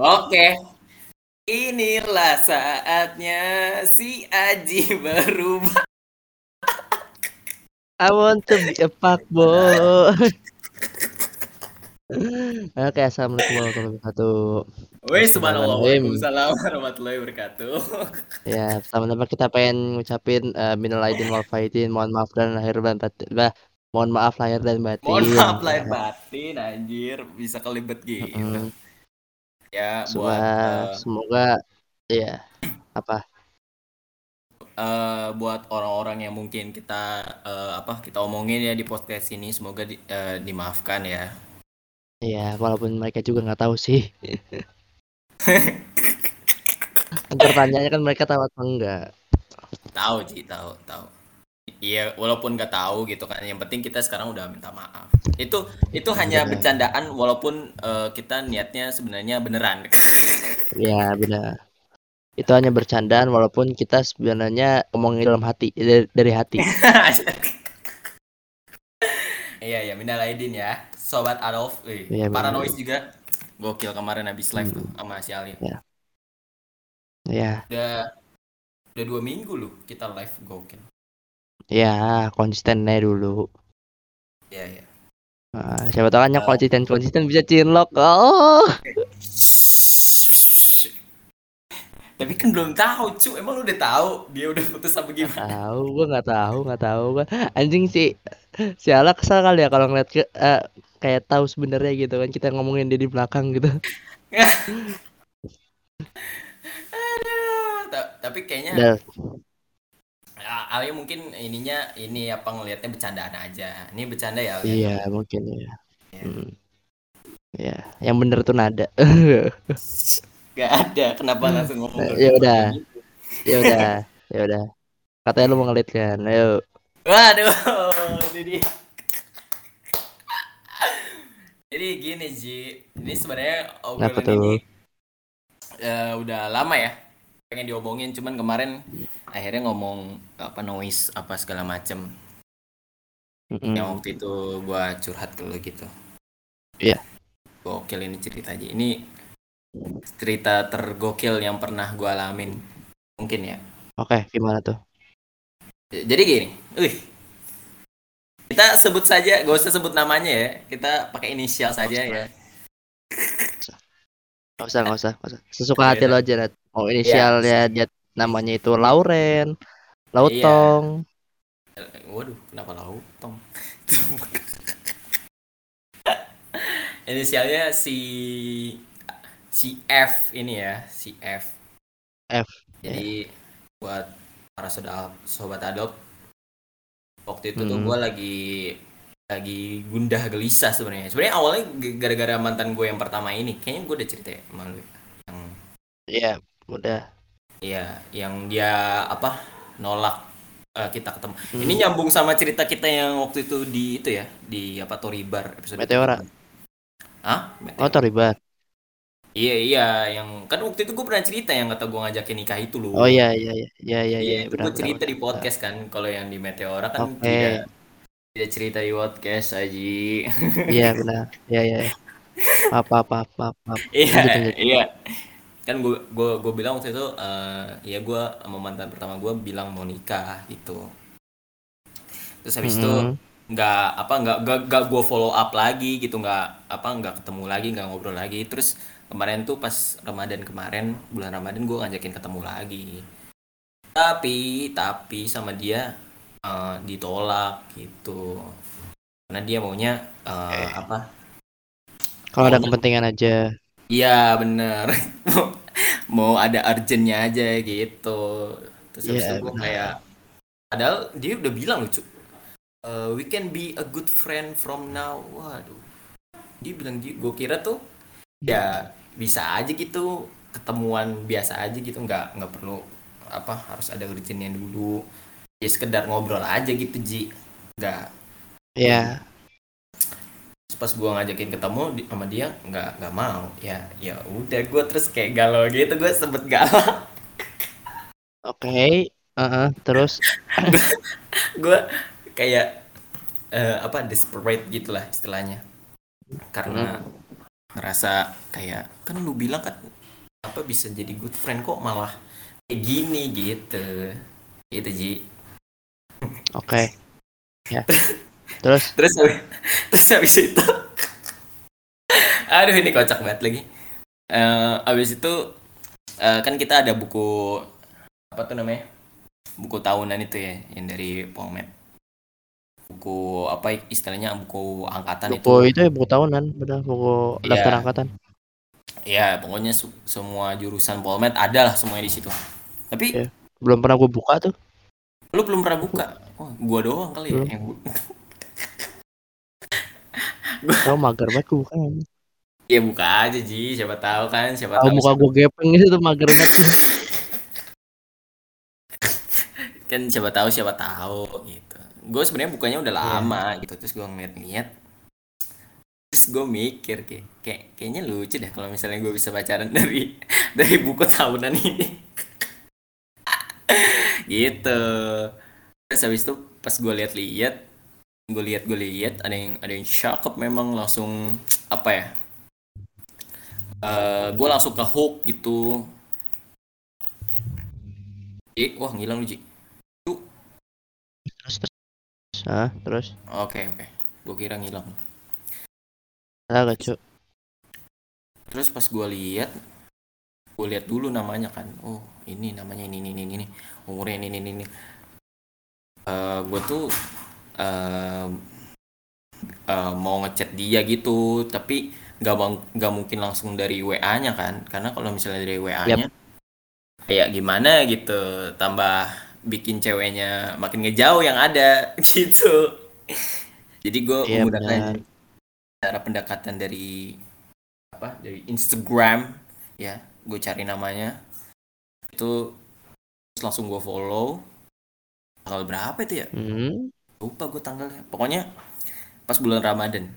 Oke. Inilah saatnya si Aji berubah. I want to be a fuckboy. Oke, assalamualaikum warahmatullahi wabarakatuh. Woi, subhanallah. Waalaikumsalam warahmatullahi wabarakatuh. Ya, pertama-tama kita pengen ngucapin uh, minal aidin wal faizin, mohon maaf dan lahir dan batin. Bah, mohon maaf lahir dan batin. Mohon maaf lahir batin, anjir. Bisa kelibet gitu. Mm-mm. Ya, buat Semoga, eh, semoga ya apa? eh, buat orang-orang yang mungkin kita eh, apa kita omongin ya di podcast ini semoga di- eh, dimaafkan ya. Ya, walaupun mereka juga nggak tahu sih. Pertanyaannya kan mereka tahu atau enggak? Tahu Ji, tahu, tahu. Iya, walaupun nggak tahu gitu kan. Yang penting kita sekarang udah minta maaf. Itu itu hanya Benar. bercandaan walaupun eh, kita niatnya sebenarnya beneran. Ya, benar. Itu hanya bercandaan walaupun kita sebenarnya ngomongin dalam hati dari, dari hati. Iya ya, minal aidin ya. Sobat Adolf, eh, Iya, Paranoid juga gokil kemarin habis live tuh Hmm. sama si Ali. Ya. Udah udah dua minggu loh kita live gokil. Ya, konsisten aja dulu. Iya ya. Nah, siapa tahu kan yang Eh. konsisten konsisten bisa cinlok. Oh. Tapi kan belum tahu, cu. Emang lu udah tahu dia udah putus apa gimana? Tahu, gua nggak tahu, nggak tahu gua. Anjing sih. Si Ala kesal kali ya kalau ngeliat ke, eh, kayak tahu sebenarnya gitu kan kita ngomongin dia di belakang gitu. Aduh, ta- tapi kayaknya ya, Ali mungkin ininya ini apa ngelihatnya bercandaan aja. Ini bercanda ya, Ali? iya mungkin ya. Iya. Hmm. Ya, yang bener tuh nada. Gak ada. Kenapa langsung ngomong? Ya udah. gitu? ya udah, ya udah. Katanya lu mau ngelit kan. Ayo. Waduh, ini dia. Jadi gini Ji, ini sebenarnya obrolan ini eh, udah lama ya pengen diomongin, cuman kemarin akhirnya ngomong apa noise apa segala macem. Mm-mm. Yang waktu itu gua curhat ke lu gitu. Iya. Gokil ini cerita aja. Ini cerita tergokil yang pernah gua alamin. Mungkin ya. Oke, gimana tuh? Jadi gini, wih. Kita sebut saja, gak usah sebut namanya ya. Kita pakai inisial saja ya. Gak usah, gak usah, gak usah. Sesuka hati lo aja, Nat. Oh, inisialnya dia namanya itu Lauren, Lautong. Waduh, kenapa lautong? Inisialnya si si F ini ya, si F. F, Jadi buat para sobat sobat adop waktu itu tuh Mm. gue lagi lagi gundah gelisah sebenarnya. Sebenarnya awalnya gara-gara mantan gue yang pertama ini, kayaknya gue udah cerita ya sama lu. ya. Yang Iya, udah. Iya, yang dia apa nolak eh, kita ketemu. Hmm. Ini nyambung sama cerita kita yang waktu itu di itu ya di apa Toribar episode. Meteora. tiga. Hah? Oh, Toribar. Iya iya, yang kan waktu itu gue pernah cerita yang kata gue ngajakin nikah itu loh. Oh iya iya iya iya iya Iya, iya itu gue cerita benar, di podcast kan. Kalau yang di Meteora kan Oke. tidak tidak cerita di podcast Aji. Iya benar. Iya iya. iya. Apa apa apa apa. Iya lanjut. iya. Kan gue gue gue bilang waktu itu eh ya gue sama mantan pertama gue bilang mau nikah gitu. Terus habis itu Mm-mm. nggak apa nggak nggak gue follow up lagi gitu nggak apa nggak ketemu lagi nggak ngobrol lagi terus kemarin tuh pas Ramadan kemarin bulan Ramadan gue ngajakin ketemu lagi tapi tapi sama dia eh, ditolak gitu karena dia maunya eh, apa Kalau ada kepentingan aja. iya bener mau ada urgentnya aja gitu. Terus habis Iya, itu gue kayak padahal dia udah bilang lucu "Eh, we can be a good friend from now. Waduh. Dia bilang gitu gue kira tuh ya bisa aja gitu ketemuan biasa aja gitu nggak nggak perlu apa harus ada urgentnya dulu. Ya sekedar ngobrol aja gitu Ji. Nggak. Iya. Pas gue ngajakin ketemu di- sama dia nggak nggak mau ya ya udah gue terus kayak galau gitu gue sempet galau Oke. Heeh, terus gue kayak eh, apa desperate gitulah istilahnya karena ngerasa kayak kan lu bilang kan apa bisa jadi good friend kok malah kayak gini gitu gitu Ji Oke. Ya. Terus terus habis- terus habis itu aduh ini kocak banget lagi Eh habis itu eh, kan kita ada buku apa tuh namanya buku tahunan itu ya yang dari Polmed buku apa istilahnya buku angkatan itu buku itu ya buku tahunan, benar buku Iya. daftar angkatan. ya pokoknya semua jurusan Polmed ada lah semuanya di situ tapi Iya. Belum pernah gue buka tuh. lu belum pernah buka oh, gua doang kali ya Belum. yang Tahu mager banget gue buka. ya buka aja Ji siapa tahu kan siapa Tahu muka gue gepeng itu tuh mager banget. kan siapa tahu siapa tahu gitu gue sebenarnya bukanya udah Iya. lama gitu terus gue ngeliat-ngeliat terus gue mikir kayak, kayak kayaknya lucu deh kalau misalnya gue bisa pacaran dari dari buku tahunan ini gitu terus habis itu pas gue lihat-lihat gue lihat gue lihat ada yang ada yang cakep memang langsung apa ya Eh gue langsung ke hook gitu Ji, wah ngilang lu Ji Terus terus. Ah, terus. Oke oke, gue kira ngilang. Agak cu. Terus pas gue lihat, gue lihat dulu namanya kan. Oh ini namanya ini ini ini, ini. umurnya ini ini ini. Eh gue tuh eh eh, mau ngechat dia gitu, tapi nggak bang- nggak mungkin langsung dari WA-nya kan, karena kalau misalnya dari WA-nya kayak gimana gitu, tambah bikin ceweknya makin ngejauh yang ada gitu. Jadi gue Iya menggunakan benar. cara pendekatan dari apa dari Instagram ya gue cari namanya itu terus langsung gue follow tanggal berapa itu ya Hmm. Lupa gue tanggalnya pokoknya pas bulan Ramadan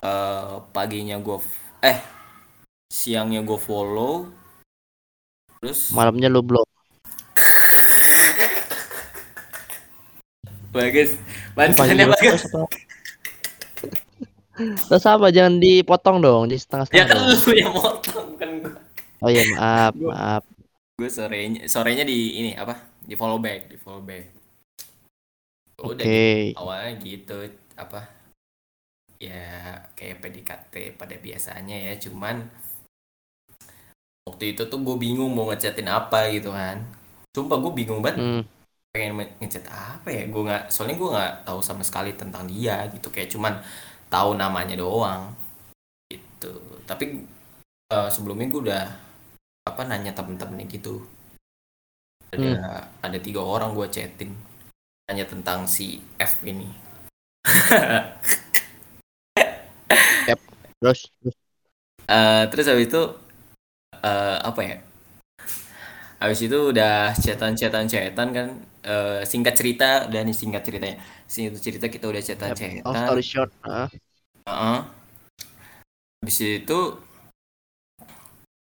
eh paginya gue eh siangnya gue follow terus Malamnya lu blok. bagus bantuannya bagus? Terus apa? Jangan dipotong dong, di ya setengah-setengah kan dong. lu yang motong bukan gue Oh iya, maaf, Gua- maaf. gue sorenya sorenya di ini apa di follow back di follow back Oke. gitu. awalnya gitu apa ya kayak PDKT pada biasanya ya cuman waktu itu tuh gue bingung mau ngechatin apa gitu kan sumpah gue bingung banget Hmm. pengen ngechat apa ya gue nggak soalnya gue nggak tahu sama sekali tentang dia gitu kayak cuman tahu namanya doang gitu tapi eh, sebelumnya gue udah apa nanya temen-temennya gitu ada ada tiga orang gue chatting nanya tentang si F ini Terus, terus. Eh, terus habis itu eh, apa ya habis itu udah chatan-chatan chatan kan Eh, singkat cerita nih singkat ceritanya singkat cerita kita udah chatan story short, ah. Heeh. Habis itu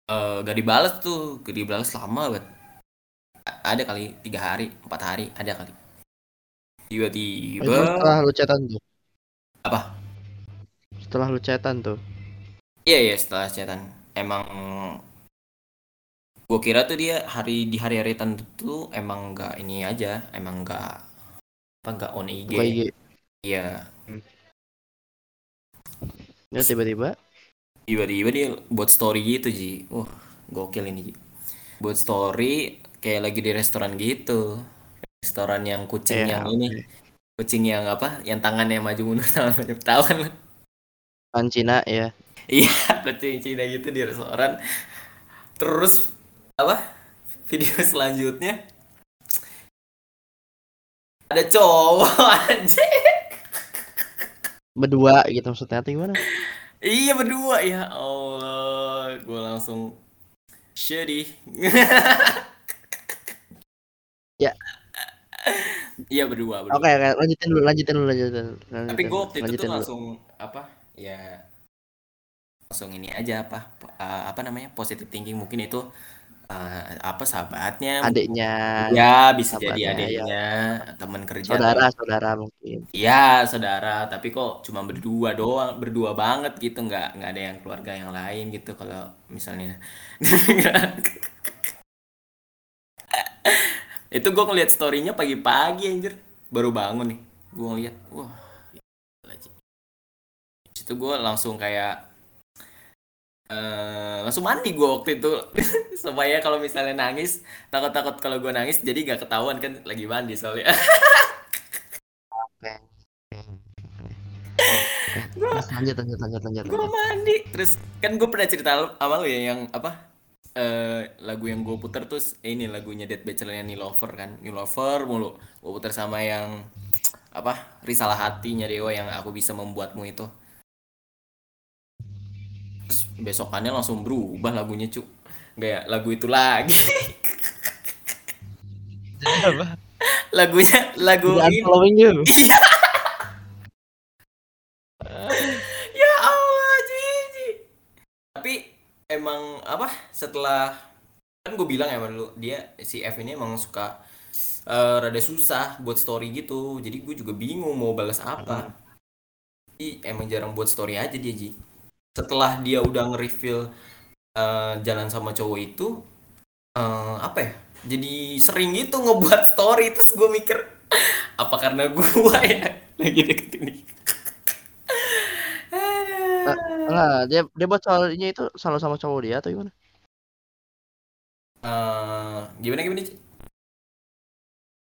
eh gak dibalas tuh, gak dibalas lama banget. Ada kali tiga hari, empat hari, ada kali. Tiba-tiba setelah lu chatan tuh. apa? Setelah lu chatan tuh. Iya ya setelah chatan. Emang gue kira tuh dia hari di hari-hari tertentu emang nggak ini aja, emang nggak apa nggak on IG. Iya. Ya tiba-tiba. tiba-tiba dia buat story gitu Ji wah gokil ini Ji buat story kayak lagi di restoran gitu restoran yang kucing Ya, yang ini. kucing yang apa? Yang tangannya maju mundur tangan maju tahu kan? Kan Cina ya. iya kucing Cina gitu di restoran. Terus apa? Video selanjutnya. Ada cowok anjing. Berdua gitu maksudnya atau gimana? iya berdua. Ya Allah gue langsung sedih Ya. Iya berdua berdua Oke, oke, lanjutin dulu, lanjutin dulu, lanjutin. lanjutin tapi gue waktu itu lanjutin tuh dulu. langsung apa ya langsung ini aja apa eh, apa namanya positive thinking mungkin itu uh, apa sahabatnya adiknya ya bisa jadi sahabatnya, ya. adiknya teman kerja saudara saudara mungkin Iya saudara tapi kok cuma berdua doang berdua banget gitu nggak nggak ada yang keluarga yang lain gitu kalau misalnya itu gue ngeliat storynya pagi-pagi anjir. Baru bangun nih gue ngeliat wah itu gue langsung kayak uh, langsung mandi gue waktu itu. Supaya kalau misalnya nangis takut-takut kalau gue nangis jadi gak ketahuan kan lagi mandi soalnya. Lanjut lanjut lanjut lanjut gue mandi. Terus kan gue pernah cerita sama lu ya yang apa uh, lagu yang gue puter terus eh, ini lagunya Dead Bachelornya Lover kan. Lover mulu. Gue puter sama yang apa risalah hatinya Dewa yang aku bisa membuatmu itu. Terus besokannya langsung berubah lagunya cu. Kayak lagu itu lagi. Lagunya lagu ini following you ya Allah Cici tapi emang apa setelah kan gue bilang ya dulu dia si F ini emang suka uh, rada susah buat story gitu. Jadi gue juga bingung mau balas apa. Jadi emang jarang buat story aja dia Ji. Setelah dia udah nge-reveal uh, jalan sama cowok itu uh, apa ya jadi sering gitu ngebuat story. Terus gue mikir apa karena gue ya? Lagi deket ini Nah, dia dia buat soalnya itu selalu sama cowok dia atau gimana? Uh, gimana gimana sih?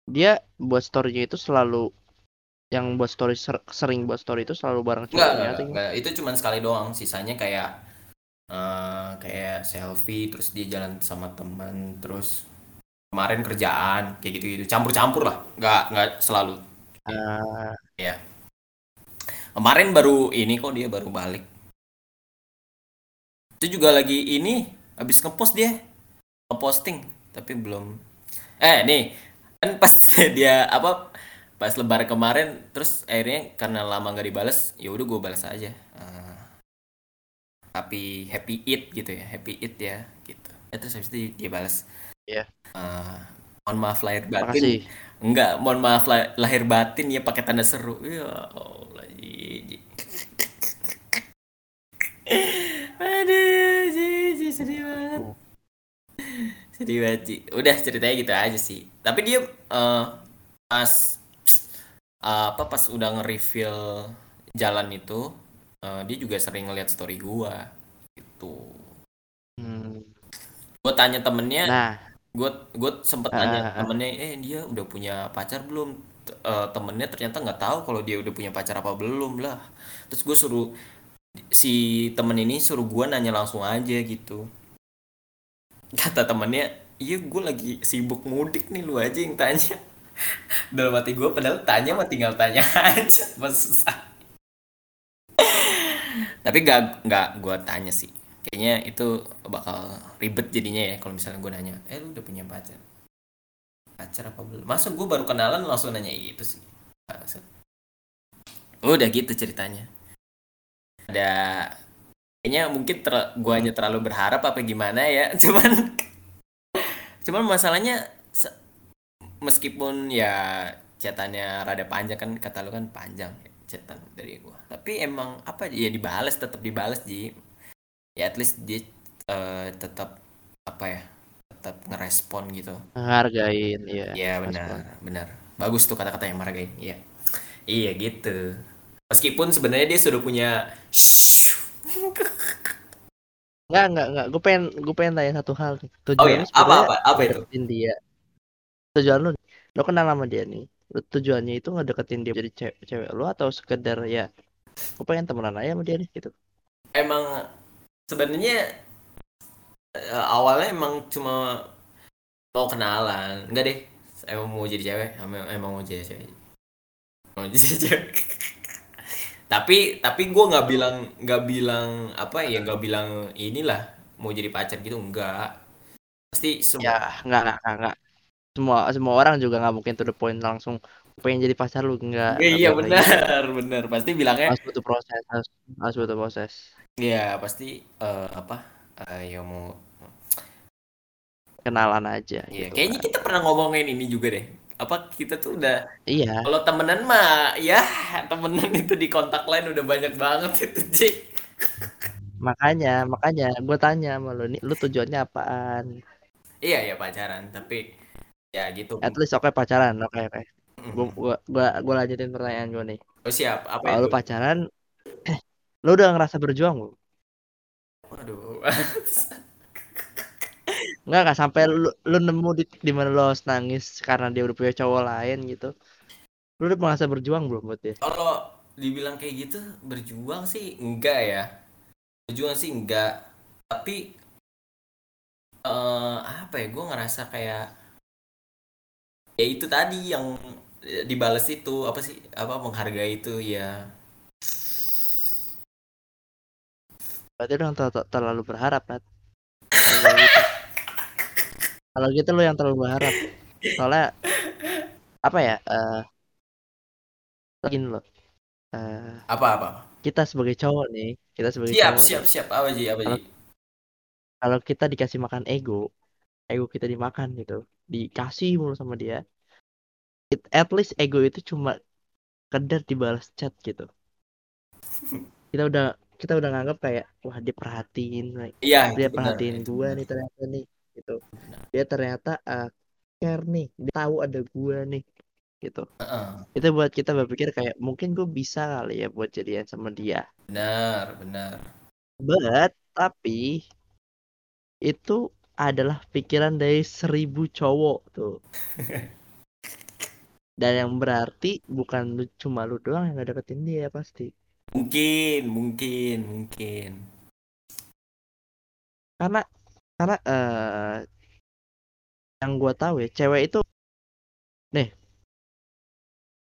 Dia buat storynya itu selalu yang buat story ser sering buat story itu selalu bareng cowoknya enggak, enggak, enggak. itu cuma sekali doang. Sisanya kayak uh, kayak selfie terus dia jalan sama teman terus kemarin kerjaan kayak gitu gitu campur-campur lah. Nggak nggak selalu. Uh... ya kemarin baru ini kok dia baru balik itu juga lagi ini habis ngepost dia. Ngeposting tapi belum. Eh nih kan pas dia apa pas lebaran kemarin terus akhirnya karena lama nggak dibales ya udah gue balas aja. Uh, tapi happy it gitu ya happy it ya gitu. Ya, terus habis itu dia balas ya yeah. uh, mohon maaf lahir batin. Makasih. enggak mohon maaf lah, lahir batin ya pakai tanda seru. Ya Allah aduh ji, sedih banget banget udah ceritanya gitu aja sih. Tapi dia uh, pas uh, apa pas udah nge-reveal jalan itu uh, dia juga sering ngeliat story gua gitu. Hmm. gue tanya temennya nah. gue gue sempet uh, tanya uh, temennya eh dia udah punya pacar belum? Uh, temennya ternyata nggak tahu kalau dia udah punya pacar apa belum lah. Terus gue suruh si temen ini suruh gue nanya langsung aja gitu kata temennya iya gue lagi sibuk mudik nih lu aja yang tanya. Dalam hati gue padahal tanya mah tinggal tanya aja pas susah. Tapi gak nggak gue tanya sih. Kayaknya itu bakal ribet jadinya ya kalau misalnya gue nanya eh lu udah punya pacar? Pacar apa belum? Masa gue baru kenalan langsung nanya itu sih. Udah gitu ceritanya. Ada kayaknya mungkin ter gue hanya terlalu berharap apa gimana ya. Cuman cuman masalahnya meskipun ya catatannya rada panjang kan kata lu kan panjang ya, catatan dari gua. Tapi emang apa ya dibales tetap dibales ji. Ya at least dia uh, tetap apa ya tetap ngerespon gitu. Menghargain ya iya benar respon. benar. Bagus tuh kata-kata yang menghargain iya. Iya gitu. Meskipun sebenarnya dia sudah punya Enggak, enggak, enggak. Gue pengen, gue pengen tanya satu hal. Tujuan oh iya, apa, apa, apa itu? Dia. Tujuan lu lo kenal sama dia nih. Lu tujuannya itu ngedeketin dia jadi cewek, cewek lu atau sekedar ya aku pengen temenan aja sama dia nih gitu? Emang sebenarnya uh, awalnya emang cuma mau kenalan. Enggak deh. Emang mau jadi cewek emang, emang mau jadi cewek. Mau jadi cewek tapi tapi gue nggak bilang nggak bilang apa ya nggak bilang inilah mau jadi pacar gitu enggak pasti semua ya enggak enggak enggak semua semua orang juga nggak mungkin to the point langsung pengen jadi pacar lu. Enggak iya benar gitu. benar pasti bilangnya harus butuh proses harus, harus butuh proses. Iya pasti uh, apa uh, ya mau kenalan aja Iya, gitu kayaknya kan kita pernah ngomongin ini juga deh. Apa kita tuh udah iya kalau temenan mah ya temenan itu di kontak lain udah banyak banget itu Jake. makanya makanya gue tanya sama lu nih lu tujuannya apaan Iya ya pacaran, tapi ya gitu. at least oke pacaran oke oke gue Mm. gua, gua, gua lanjutin pertanyaan gue nih Oh siap, apa kalau lu pacaran lu udah ngerasa berjuang belum Waduh. Enggak nggak sampai lu, lu nemu di di mana lu harus nangis karena dia udah punya cowok lain gitu lu udah merasa berjuang belum buat dia Kalau dibilang kayak gitu berjuang sih enggak ya. Berjuang sih enggak. Tapi eh apa ya? Gue ngerasa kayak ya itu tadi yang dibales itu apa sih? Apa menghargai itu ya. berarti ter- terlalu berharap Nat. Kalau gitu lu yang terlalu berharap soalnya apa ya eh gini loh eh Apa-apa? kita sebagai cowok nih kita sebagai Siap, cowok siap, nih siap. Apa Ji? Apa Ji? kalau kita dikasih makan ego ego kita dimakan gitu dikasih mulu sama dia it- at least ego itu cuma kedar dibalas chat gitu kita udah kita udah nganggap kayak wah dia perhatiin like, Iya, dia itu benar. perhatiin benar. nih ternyata nih gitu dia ternyata uh, care nih dia tahu ada gua nih gitu Heeh. itu buat kita berpikir kayak mungkin gue bisa kali ya buat jadian sama dia Benar, benar. but tapi itu adalah pikiran dari seribu cowok tuh dan yang berarti bukan lu cuma lu doang yang gak deketin dia pasti Mungkin, mungkin, mungkin. karena karena eh yang gue tahu ya cewek itu nih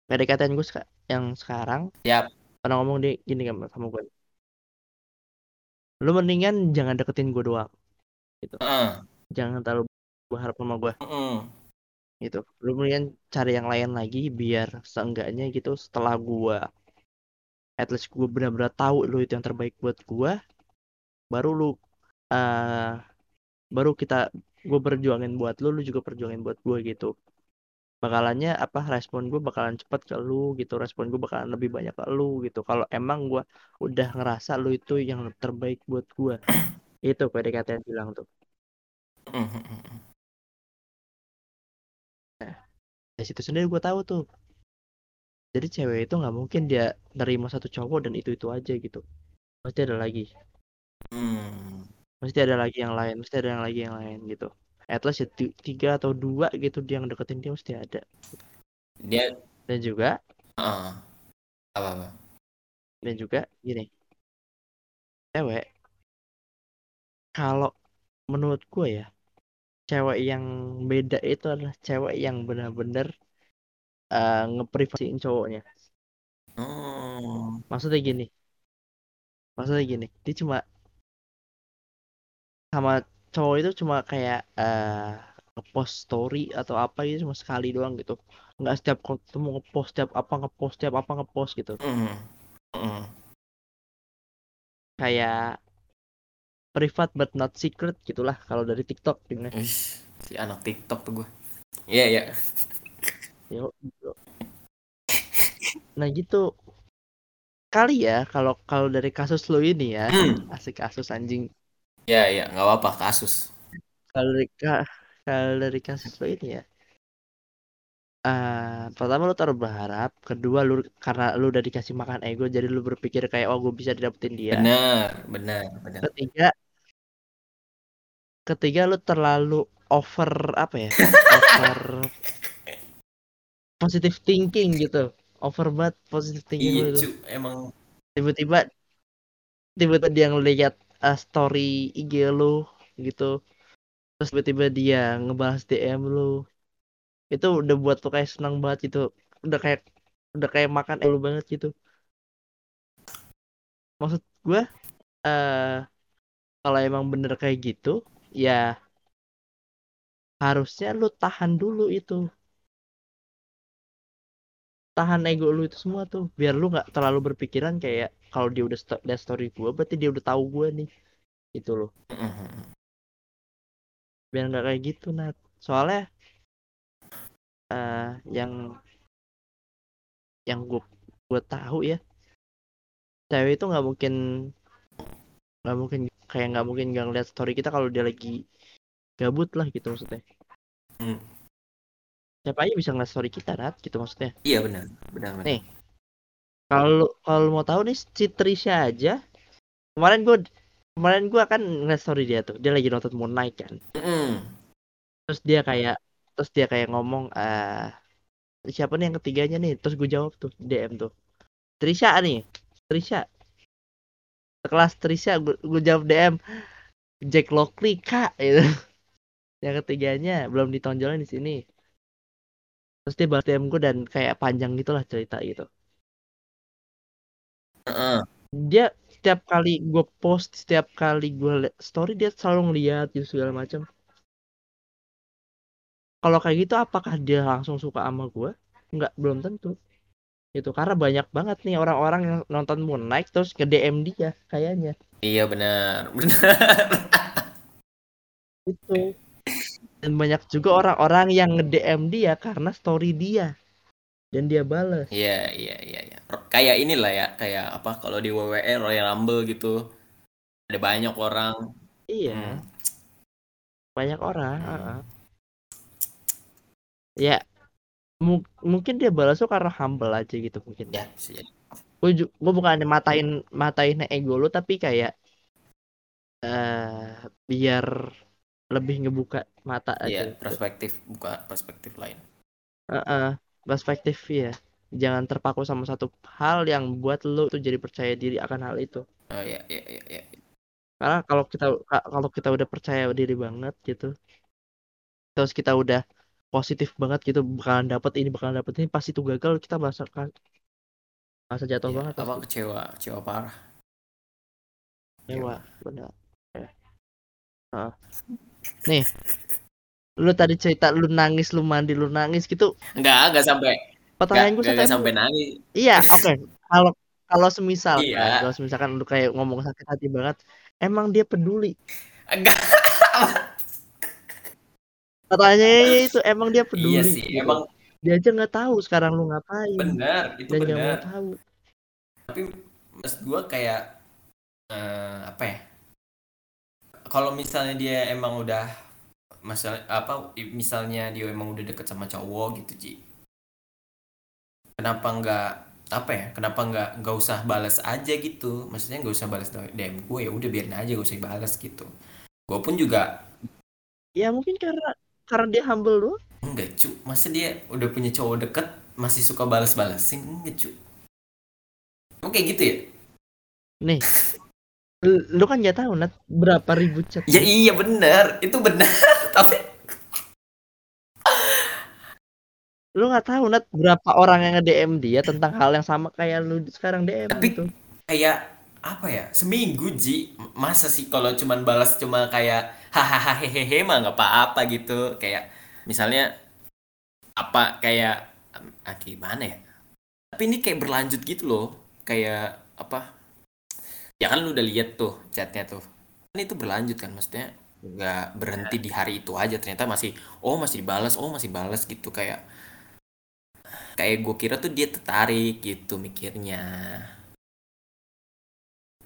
PDKT gue seka- yang sekarang Siap. pernah ngomong dia gini sama sama gue lu mendingan jangan deketin gue doang gitu Heeh. jangan terlalu berharap sama gue Heeh. gitu lu mendingan cari yang lain lagi biar seenggaknya gitu setelah gue at least gue benar-benar tahu lu itu yang terbaik buat gue baru lu eh baru kita gue berjuangin buat lu lu juga perjuangin buat gue gitu. Bakalannya apa respon gue bakalan cepet ke lu gitu respon gue bakalan lebih banyak ke lu gitu. Kalau emang gue udah ngerasa lu itu yang terbaik buat gue itu PDKT yang bilang tuh. Heeh. dari situ sendiri gue tahu tuh. Jadi cewek itu nggak mungkin dia nerima satu cowok dan itu itu aja gitu. Pasti ada lagi. Hmm. Pasti ada lagi yang lain pasti ada yang lagi yang lain gitu at least ya ti- tiga atau dua gitu dia yang deketin dia mesti ada Dia dan juga Heeh. Apa-apa? dan juga gini cewek kalau menurut gue ya cewek yang beda itu adalah cewek yang benar-benar uh, ngeprivasiin cowoknya Oh. maksudnya gini maksudnya gini dia cuma sama cowok itu cuma kayak eh ngepost story atau apa gitu cuma sekali doang gitu nggak setiap ketemu ngepost setiap apa ngepost setiap apa ngepost gitu Heeh. Heeh. kayak privat but not secret gitulah kalau dari TikTok gitu Ih, si anak TikTok tuh gue. Iya, iya. Yo, yo. nah gitu kali ya kalau kalau dari kasus lo ini ya Hmm. asik kasus anjing Iya, iya, nggak apa-apa kasus. kalau dari ka- kalau dari kasus lo ini ya ah pertama lu taruh berharap kedua lu karena lu udah dikasih makan ego jadi lu berpikir kayak oh gue bisa dapetin dia Benar, benar, benar. ketiga ketiga lu terlalu over apa ya over positive thinking gitu over banget positive thinking Iya, lu cu, emang tiba-tiba tiba-tiba dia ngeliat uh, story IG lu gitu. Terus tiba-tiba dia ngebahas DM lu. Itu udah buat lu kayak senang banget gitu. Udah kayak udah kayak makan elu banget gitu. Maksud gue eh kalau emang bener kayak gitu ya harusnya lu tahan dulu itu. Tahan ego lu itu semua tuh. Biar lu nggak terlalu berpikiran kayak kalau dia udah liat story gue berarti dia udah tahu gue nih gitu loh Heeh. biar nggak kayak gitu nat soalnya eh yang yang gue gue tahu ya cewek itu nggak mungkin nggak mungkin kayak nggak mungkin nggak ngeliat story kita kalau dia lagi gabut lah gitu maksudnya Hmm. siapa aja bisa ngeliat story kita nat gitu maksudnya iya benar benar benar Nih. Kalau kalau mau tahu nih si Trisha aja. Kemarin gue kemarin gue akan ngeliat story dia tuh. Dia lagi nonton Moon Knight kan. Mm-mm. terus dia kayak terus dia kayak ngomong eh siapa nih yang ketiganya nih? Terus gue jawab tuh DM tuh. Trisha nih Trisha. Kelas Trisha gue, gue jawab DM Jack Lockley kak gitu. yang ketiganya belum ditonjolin di sini. Terus dia balas DM gue dan kayak panjang gitulah cerita gitu. Dia setiap kali gue post setiap kali gue story dia selalu ngeliat gitu segala macam. Kalau kayak gitu apakah dia langsung suka sama gue nggak belum tentu. Itu karena banyak banget nih orang-orang yang nonton Moon Knight terus ke DM dia kayaknya. Iya benar. Benar itu dan banyak juga orang-orang yang nge-DM dia karena story dia. Dan dia bales. Iya iya iya iya kayak inilah ya kayak apa kalau di WWE Royal Rumble gitu ada banyak orang iya Hmm. banyak orang Hmm. uh-uh. ya mu- mungkin dia balas tuh karena humble aja gitu mungkin ya bisa jadi. gue gue bukannya matain matain ego lu tapi kayak eh biar lebih ngebuka mata aja iya gitu. perspektif bukan perspektif lain Heeh, perspektif ya jangan terpaku sama satu hal yang buat lu tuh jadi percaya diri akan hal itu. Oh iya iya iya iya. Karena kalau kita ka- kalau kita udah percaya diri banget gitu terus kita udah positif banget gitu bakalan dapet ini bakalan dapet ini pasti tuh gagal kita merasa merasa jatuh Iya, banget apa kecewa kecewa parah. Ewa, benar. Ya. Nih lu tadi cerita lu nangis lu mandi lu nangis gitu. Enggak enggak sampai pertanyaan gue sampai sampai nangis. Iya oke kalau kalau semisal Iya. kan kalau misalkan lu kayak ngomong sakit hati banget emang dia peduli? Enggak. Pertanyaannya itu emang dia peduli iya sih gitu. emang dia aja nggak tahu sekarang lu ngapain. Benar itu mau benar. tahu. Tapi mas gua kayak eh, apa ya? Kalau misalnya dia emang udah masalah apa misalnya dia emang udah deket sama cowok gitu Ji kenapa nggak apa ya kenapa nggak nggak usah balas aja gitu. Maksudnya nggak usah balas DM gue ya udah biarin aja gak usah balas gitu. Gue pun juga ya mungkin karena karena dia humble doang. Enggak cu. Masa dia udah punya cowok deket masih suka balas-balasin? Enggak cu. Oke gitu ya? Nih. Lu- lu kan nggak tahu nat berapa ribu chat. Ya iya bener. Itu bener. Tapi lu nggak tahu nat berapa orang yang nge DM dia tentang hal yang sama kayak lu sekarang DM Tapi gitu. kayak apa ya seminggu Ji. Masa sih kalau cuman balas cuma kayak hahaha hehehe mah nggak apa-apa gitu. Kayak misalnya apa kayak ah, gimana ya? Tapi ini kayak berlanjut gitu loh. Kayak apa ya kan lu udah lihat tuh chatnya tuh. Kan itu berlanjut kan maksudnya nggak berhenti di hari itu aja. Ternyata masih oh masih dibalas oh masih balas gitu. Kayak kayak gue kira tuh dia tertarik gitu mikirnya.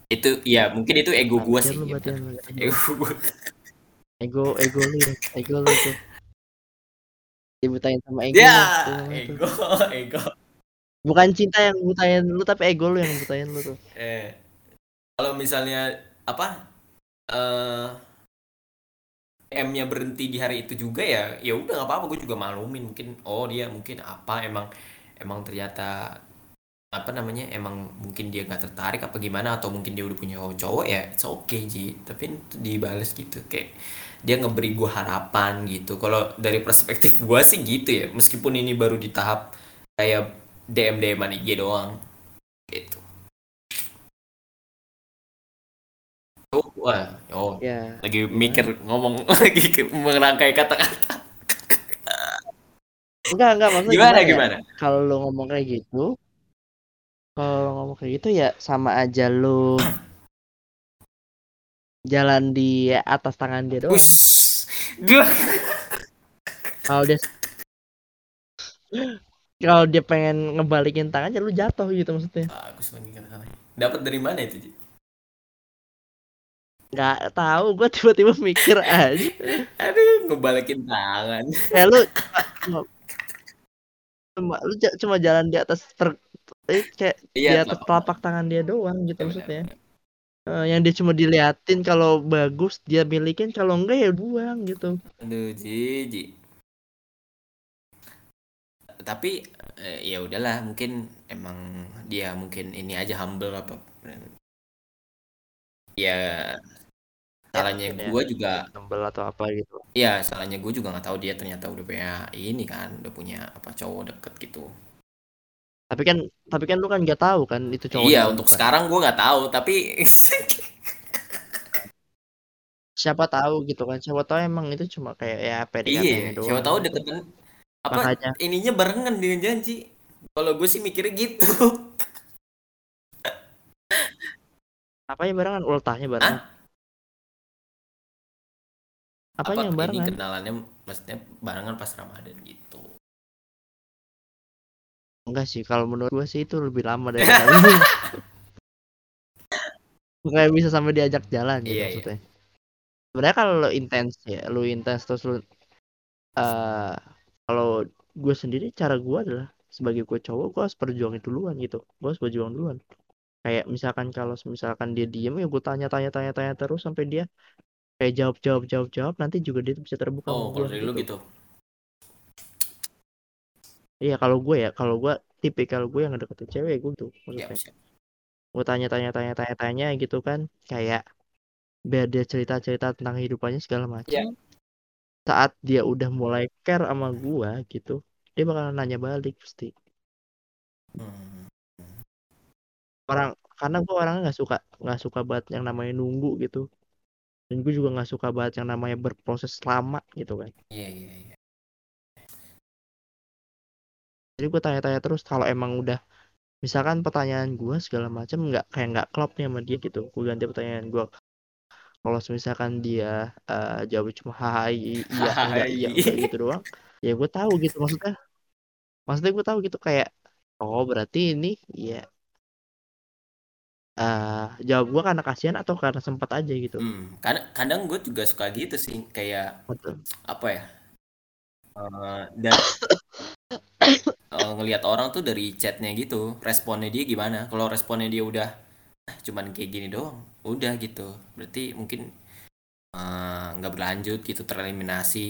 Itu ya mungkin itu ego gue sih lu yang- ego gue ego ego lu ya, ego lu tuh. Dibutain sama ego ya ego ego. Bukan cinta yang butain lu tapi ego lu yang butain lu tuh. Eh kalau misalnya apa eh M-nya berhenti di hari itu juga ya ya udah nggak apa-apa gue juga maklumin. Mungkin oh dia mungkin apa emang emang ternyata apa namanya emang mungkin dia nggak tertarik apa gimana atau mungkin dia udah punya cowok ya it's okay Ji. Tapi dibales gitu kayak dia ngeberi gue harapan gitu. Kalau dari perspektif gue sih gitu ya meskipun ini baru di tahap kayak DM DM IG doang gitu oh wah oh ya lagi mikir ngomong lagi merangkai kata-kata enggak enggak maksudnya gimana ya? gimana kalau lu ngomong kayak gitu kalau lu ngomong kayak gitu ya sama aja lu jalan di atas tangan dia doang Ush, Dua. kalau dia kalau dia pengen ngebalikin tangannya lu jatuh gitu maksudnya Bagus lagi kata-kata. Dapat dari mana itu, Ji? Nggak tahu gue tiba-tiba mikir aja Aduh, ngebalikin tangan. kayak lu cuma, lu cuma jalan di atas per eh, kayak Iya, di atas telapak tangan dia doang gitu Benar, maksudnya. Eh, yang dia cuma diliatin kalau bagus dia milikin kalau enggak ya buang gitu Aduh, Ji, Ji. Tapi eh, ya udahlah, mungkin emang dia mungkin ini aja humble apa. Ya salahnya ya. gue juga nembel atau apa gitu. Ya salahnya gue juga nggak tahu dia ternyata udah punya ini kan udah punya apa cowok deket gitu. Tapi kan tapi kan lu kan nggak tahu kan itu cowok iya untuk sekarang gue nggak tahu tapi siapa tahu gitu kan siapa tahu emang itu cuma kayak ya PDKT iya doang. siapa tahu deketan apa Makanya. ininya barengan dengan janji. Kalau gue sih mikirnya gitu. Apa yang barengan? Ultahnya barengan apa, apa yang ini barengan kenalannya maksudnya barengan pas ramadan gitu. Enggak sih kalau menurut gua sih itu lebih lama daripada lu. Kayak bisa sampai diajak jalan gitu Iya, iya. maksudnya. Sebenarnya kalau lu intens ya lu intens terus lu eh kalau gue sendiri cara gua adalah sebagai gue cowok gua harus perjuangin duluan gitu. Gua harus berjuang duluan. Kayak misalkan kalau misalkan dia diem ya gue tanya tanya tanya tanya terus sampai dia kayak jawab jawab jawab jawab nanti juga dia bisa terbuka oh kalau dari lu gitu. iya kalau gue ya kalau gue tipikal gue yang deketin cewek gue tuh ya maksudnya gue tanya tanya tanya tanya tanya gitu kan kayak biar dia cerita cerita tentang kehidupannya segala macam. Ya. saat dia udah mulai care sama gue gitu dia bakal nanya balik pasti. Hmm. orang karena gue orangnya nggak suka nggak suka banget yang namanya nunggu gitu dan gue juga nggak suka banget yang namanya berproses lama gitu kan. Iya iya iya. Jadi gue tanya-tanya terus kalau emang udah misalkan pertanyaan gue segala macam nggak kayak nggak klop nih sama dia gitu gue ganti pertanyaan gue kalau misalkan dia eh, jawab cuma hai iya enggak iya enggak gitu doang ya gue tahu gitu maksudnya. Maksudnya gue tahu gitu kayak oh berarti ini ya eh jawab gue karena kasihan atau karena sempat aja gitu? Hmm, kadang kadang gue juga suka gitu sih kayak betul apa ya? Eh, dan eh, ngelihat orang tuh dari chatnya gitu responnya dia gimana? Kalau responnya dia udah "Ah, cuman kayak gini doang. Udah gitu. Berarti mungkin nggak berlanjut gitu tereliminasi.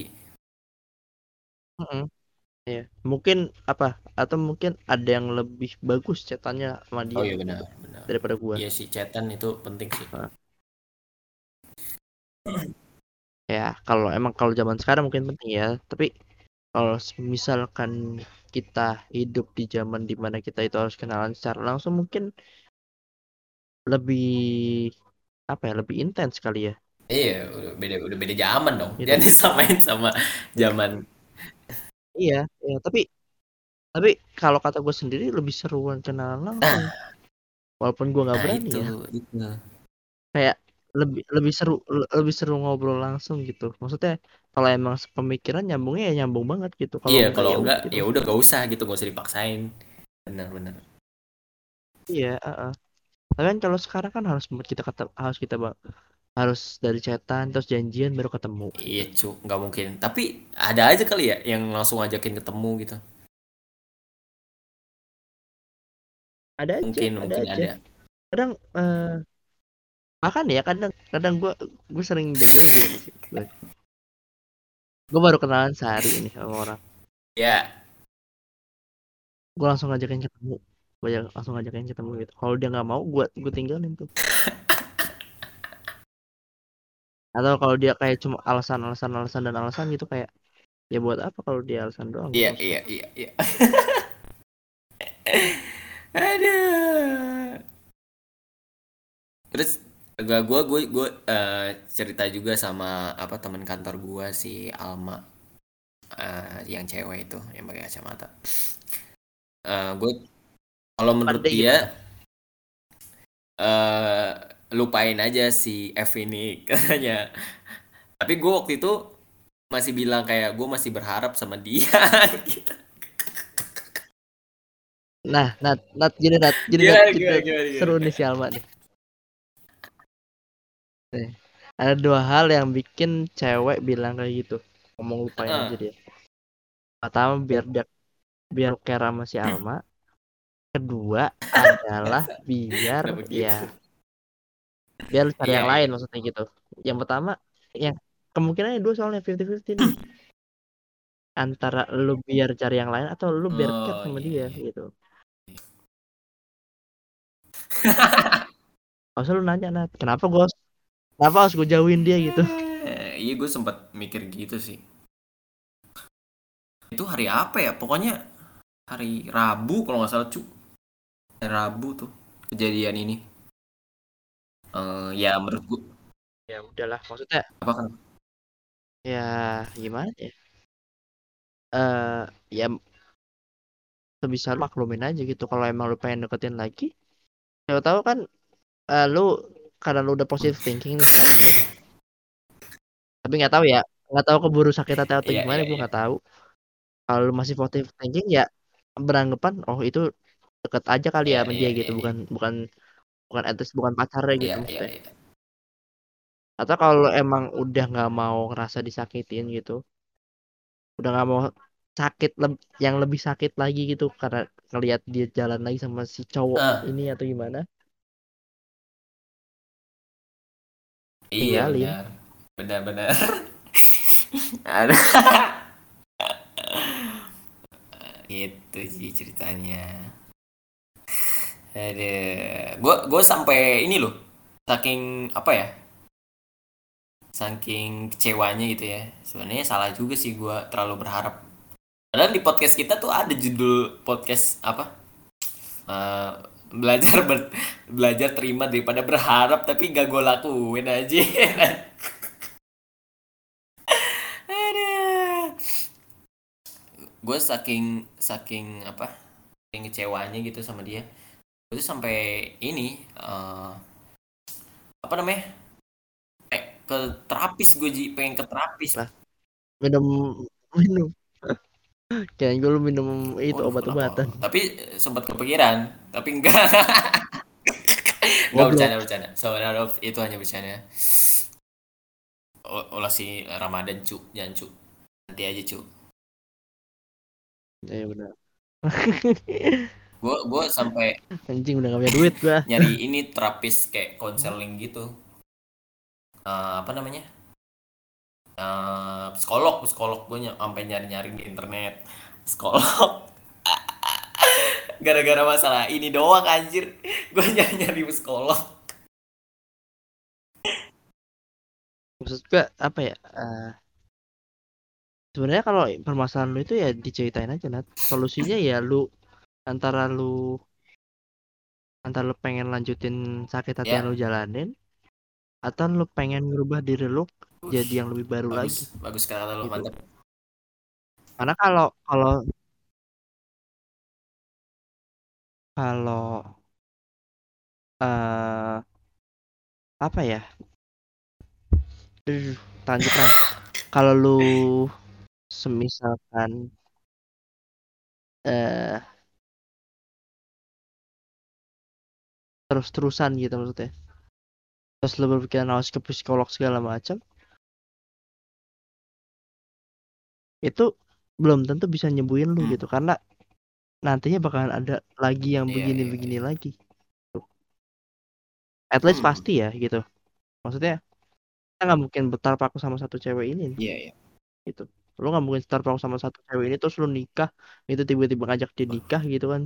Iya. mungkin apa? Atau mungkin ada yang lebih bagus catatannya sama dia oh iya benar benar. daripada gue iya sih chatan itu penting sih. Ya kalau emang kalau zaman sekarang mungkin penting ya. Tapi kalau misalkan kita hidup di zaman di mana kita itu harus kenalan secara langsung mungkin lebih apa ya lebih intens kali ya. Iya udah beda udah beda zaman dong. Gitu. jangan disamain sama zaman iya iya. Tapi tapi kalau kata gue sendiri lebih seruan kenalan langsung walaupun gue nggak nah berani itu. ya. Itu kayak lebih lebih seru le- lebih seru ngobrol langsung gitu. Maksudnya kalau emang pemikiran nyambungnya ya nyambung banget gitu. Kalau iya kalau ya enggak udah gitu. ya udah gak usah gitu gak usah dipaksain. Benar benar. Iya, heeh. Tapi kan kalau sekarang kan harus kita kata harus kita harus dari chatan terus janjian baru ketemu. Iya cu, nggak mungkin. Tapi ada aja kali ya yang langsung ngajakin ketemu gitu. Ada aja, Mungkin ada mungkin aja. ada. Kadang eh bahkan ya kadang kadang gue gue sering dengerin gitu. Gue baru kenalan sehari ini sama orang. Ya, Gue langsung ngajakin ketemu. Gue langsung ngajakin ketemu gitu. Kalau dia nggak mau, gue gue tinggalin tuh. Atau kalau dia kayak cuma alasan alasan alasan dan alasan gitu kayak ya buat apa kalau dia alasan doang gitu. iya iya iya iya. Aduh. Terus gak gue gue gue eh, cerita juga sama apa teman kantor gue si Alma eh, yang cewek itu yang pakai kacamata. Eh gue kalau menurut Pandai dia eh lupain aja si F ini katanya. Tapi gue waktu itu masih bilang kayak gue masih berharap sama dia gitu Nah, Nat, Nat gini Nat, gini Gimana, Nat, kita gimana, gimana? seru nih si Alma nih. Nih, ada dua hal yang bikin cewek bilang kayak gitu. Ngomong lupain Heeh. aja dia. Pertama biar dia biar care sama si Alma. Kedua adalah biar gitu? ya biar lu cari Iya, yang iya. lain maksudnya gitu. Yang pertama yang kemungkinannya dua soalnya 50-50 nih. Antara lu biar cari yang lain atau lu biar Oh, sama iya, dia iya. gitu. Masa lu nanya Nat, kenapa gue kenapa harus gue jauhin dia gitu? Eh, iya gue sempat mikir gitu sih itu hari apa ya pokoknya hari Rabu kalau nggak salah cu hari Rabu tuh kejadian ini Eh, ya menurut Ya udahlah, maksudnya apa kan ya gimana ya? Eh ya sebisa lu maklumin aja gitu kalau emang lu pengen deketin lagi. Ya tahu kan eh, lu karena lu udah positive thinking nih nih. Tapi nggak tahu ya, nggak tahu keburu sakit hati atau Iya, gimana iya, gue iya. nggak tahu. Kalau lu masih positive thinking ya beranggapan oh itu deket aja kali Iya, ya sama iya, dia iya, gitu, iya. bukan bukan bukan at least bukan pacarnya gitu iya iya maksudnya. iya Atau kalau emang udah nggak mau ngerasa disakitin gitu, udah nggak mau sakit leb- yang lebih sakit lagi gitu karena ngelihat dia jalan lagi sama si cowok Ah. ini atau gimana iya Tinggalin. benar benar benar ada itu sih ceritanya gue gue sampai ini loh. Saking apa ya? Saking kecewanya gitu ya. Sebenarnya salah juga sih gue terlalu berharap. Padahal di podcast kita tuh ada judul podcast apa? Eh, belajar ber- belajar terima daripada berharap tapi gak gue lakuin aja gue saking saking apa? Saking kecewanya gitu sama dia tuh sampai ini eh, apa namanya? Eh, ke terapis gue Ji. pengen ke terapis. Lah. minum minum. Kayak gue lu minum itu Waduh, obat-obatan. tapi eh, sempat kepikiran tapi enggak. Enggak bercanda bercanda. So of itu hanya bercanda. Olah si Ramadan cu jangan cu nanti aja cu ya benar gue gue sampai anjing udah gak punya duit gua. nyari ini terapis kayak konseling gitu. Eh, apa namanya? Eh, psikolog psikolog gue sampai nyari nyari di internet. Psikolog. Gara-gara masalah ini doang anjir. Gue nyari nyari psikolog. Maksud gua apa ya eh, sebenarnya kalau permasalahan lu itu ya diceritain aja Nat. Solusinya ya lu antara lu antara lu pengen lanjutin sakit hati Ya. yang lu jalanin atau lu pengen ngerubah diri lu jadi yang lebih baru lagi bagus bagus kata lo Gitu. mantap karena kalau kalau kalau eh apa ya lanjutan kalau lu semisalkan eh terus-terusan gitu maksudnya. Terus lu berpikiran harus ke psikolog segala macam. Itu belum tentu bisa nyembuhin lu Hmm. gitu karena nantinya bakalan ada lagi yang Iya, begini-begini iya, lagi. At least Hmm. pasti ya gitu. Maksudnya kita nggak mungkin bertarpaku sama satu cewek ini nih. iya iya. gitu. Lu nggak mungkin bertarpaku sama satu cewek ini terus lu nikah itu tiba-tiba ngajak dia nikah gitu kan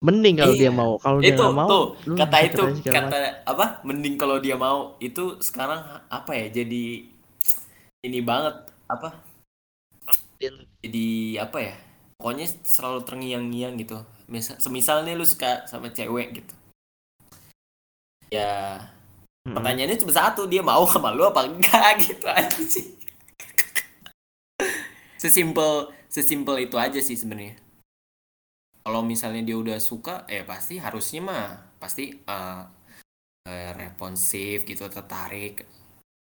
mending kalau dia Iya. mau. Kalau dia mau tuh lu kata itu kata apa? Mending kalau dia mau itu sekarang apa ya jadi ini banget apa? Macam. jadi apa ya? Pokoknya selalu terngiang-ngiang gitu. Misal semisal nih lu suka sama cewek gitu. Ya Mm-mm. pertanyaannya cuma satu dia mau sama lu apa enggak gitu aja sih. Sesimpel sesimpel itu aja sih sebenarnya kalau misalnya dia udah suka ya pasti harusnya mah pasti eh, eh, responsif gitu tertarik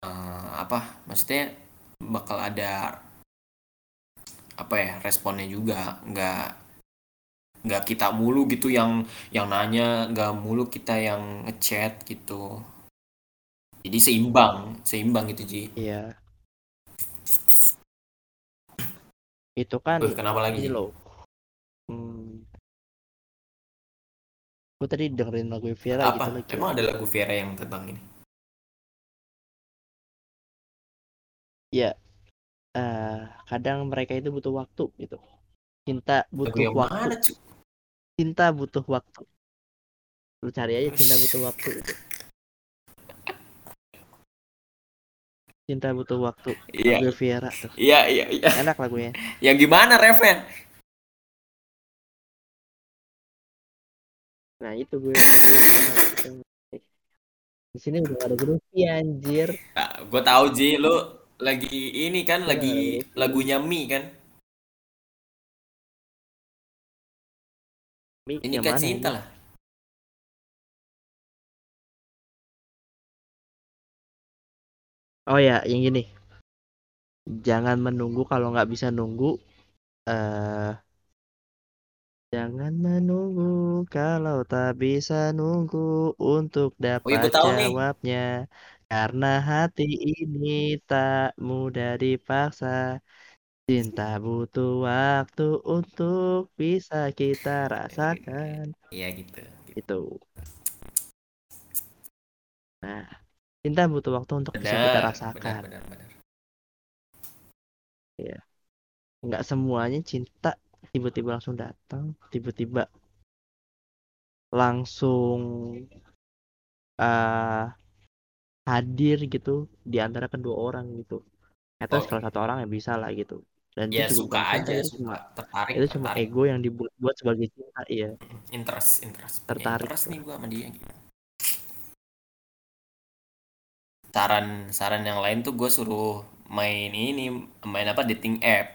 Eh, apa maksudnya bakal ada apa ya responnya juga. Nggak nggak kita mulu gitu yang yang nanya nggak mulu kita yang ngechat gitu. Jadi seimbang seimbang gitu Ji. Iya. Itu kan Wih, kenapa lagi ini Gue tadi dengerin lagu Viera gitu apa lagi. emang ada lagu Viera yang tentang ini Ya, eh, kadang mereka itu butuh waktu gitu. Cinta lagu butuh yang waktu. mana cu Cinta butuh waktu. Lu cari aja cinta butuh waktu itu. Cinta butuh waktu. iya Lagu Viera tuh. iya iya iya Enak lagunya. yang gimana Reven Nah, itu gue. Di sini udah ada groovy anjir. nah, gue tahu Ji lu lagi ini kan lagi lagunya Mi kan Mi, ini kan cinta ini? lah Oh ya, yang gini. Jangan menunggu kalau nggak bisa nunggu. eh jangan menunggu kalau tak bisa nunggu untuk oh iya dapat gue tahu nih jawabnya. Karena hati ini tak mudah dipaksa. Cinta butuh waktu untuk bisa kita rasakan. iya gitu, gitu. Itu. Nah, cinta butuh waktu untuk bisa kita benar benar rasakan. benar benar Nggak semuanya cinta tiba-tiba langsung datang, tiba-tiba langsung uh, hadir gitu di antara kedua orang gitu. Atau Oh. salah satu orang yang bisa lah gitu. Dan ya itu suka aja itu suka cuma tertarik itu cuma tertarik ego yang dibuat sebagai cinta, iya. interest interest Tertarik interest nih gue sama dia gitu saran saran yang lain tuh gue suruh main ini main apa dating app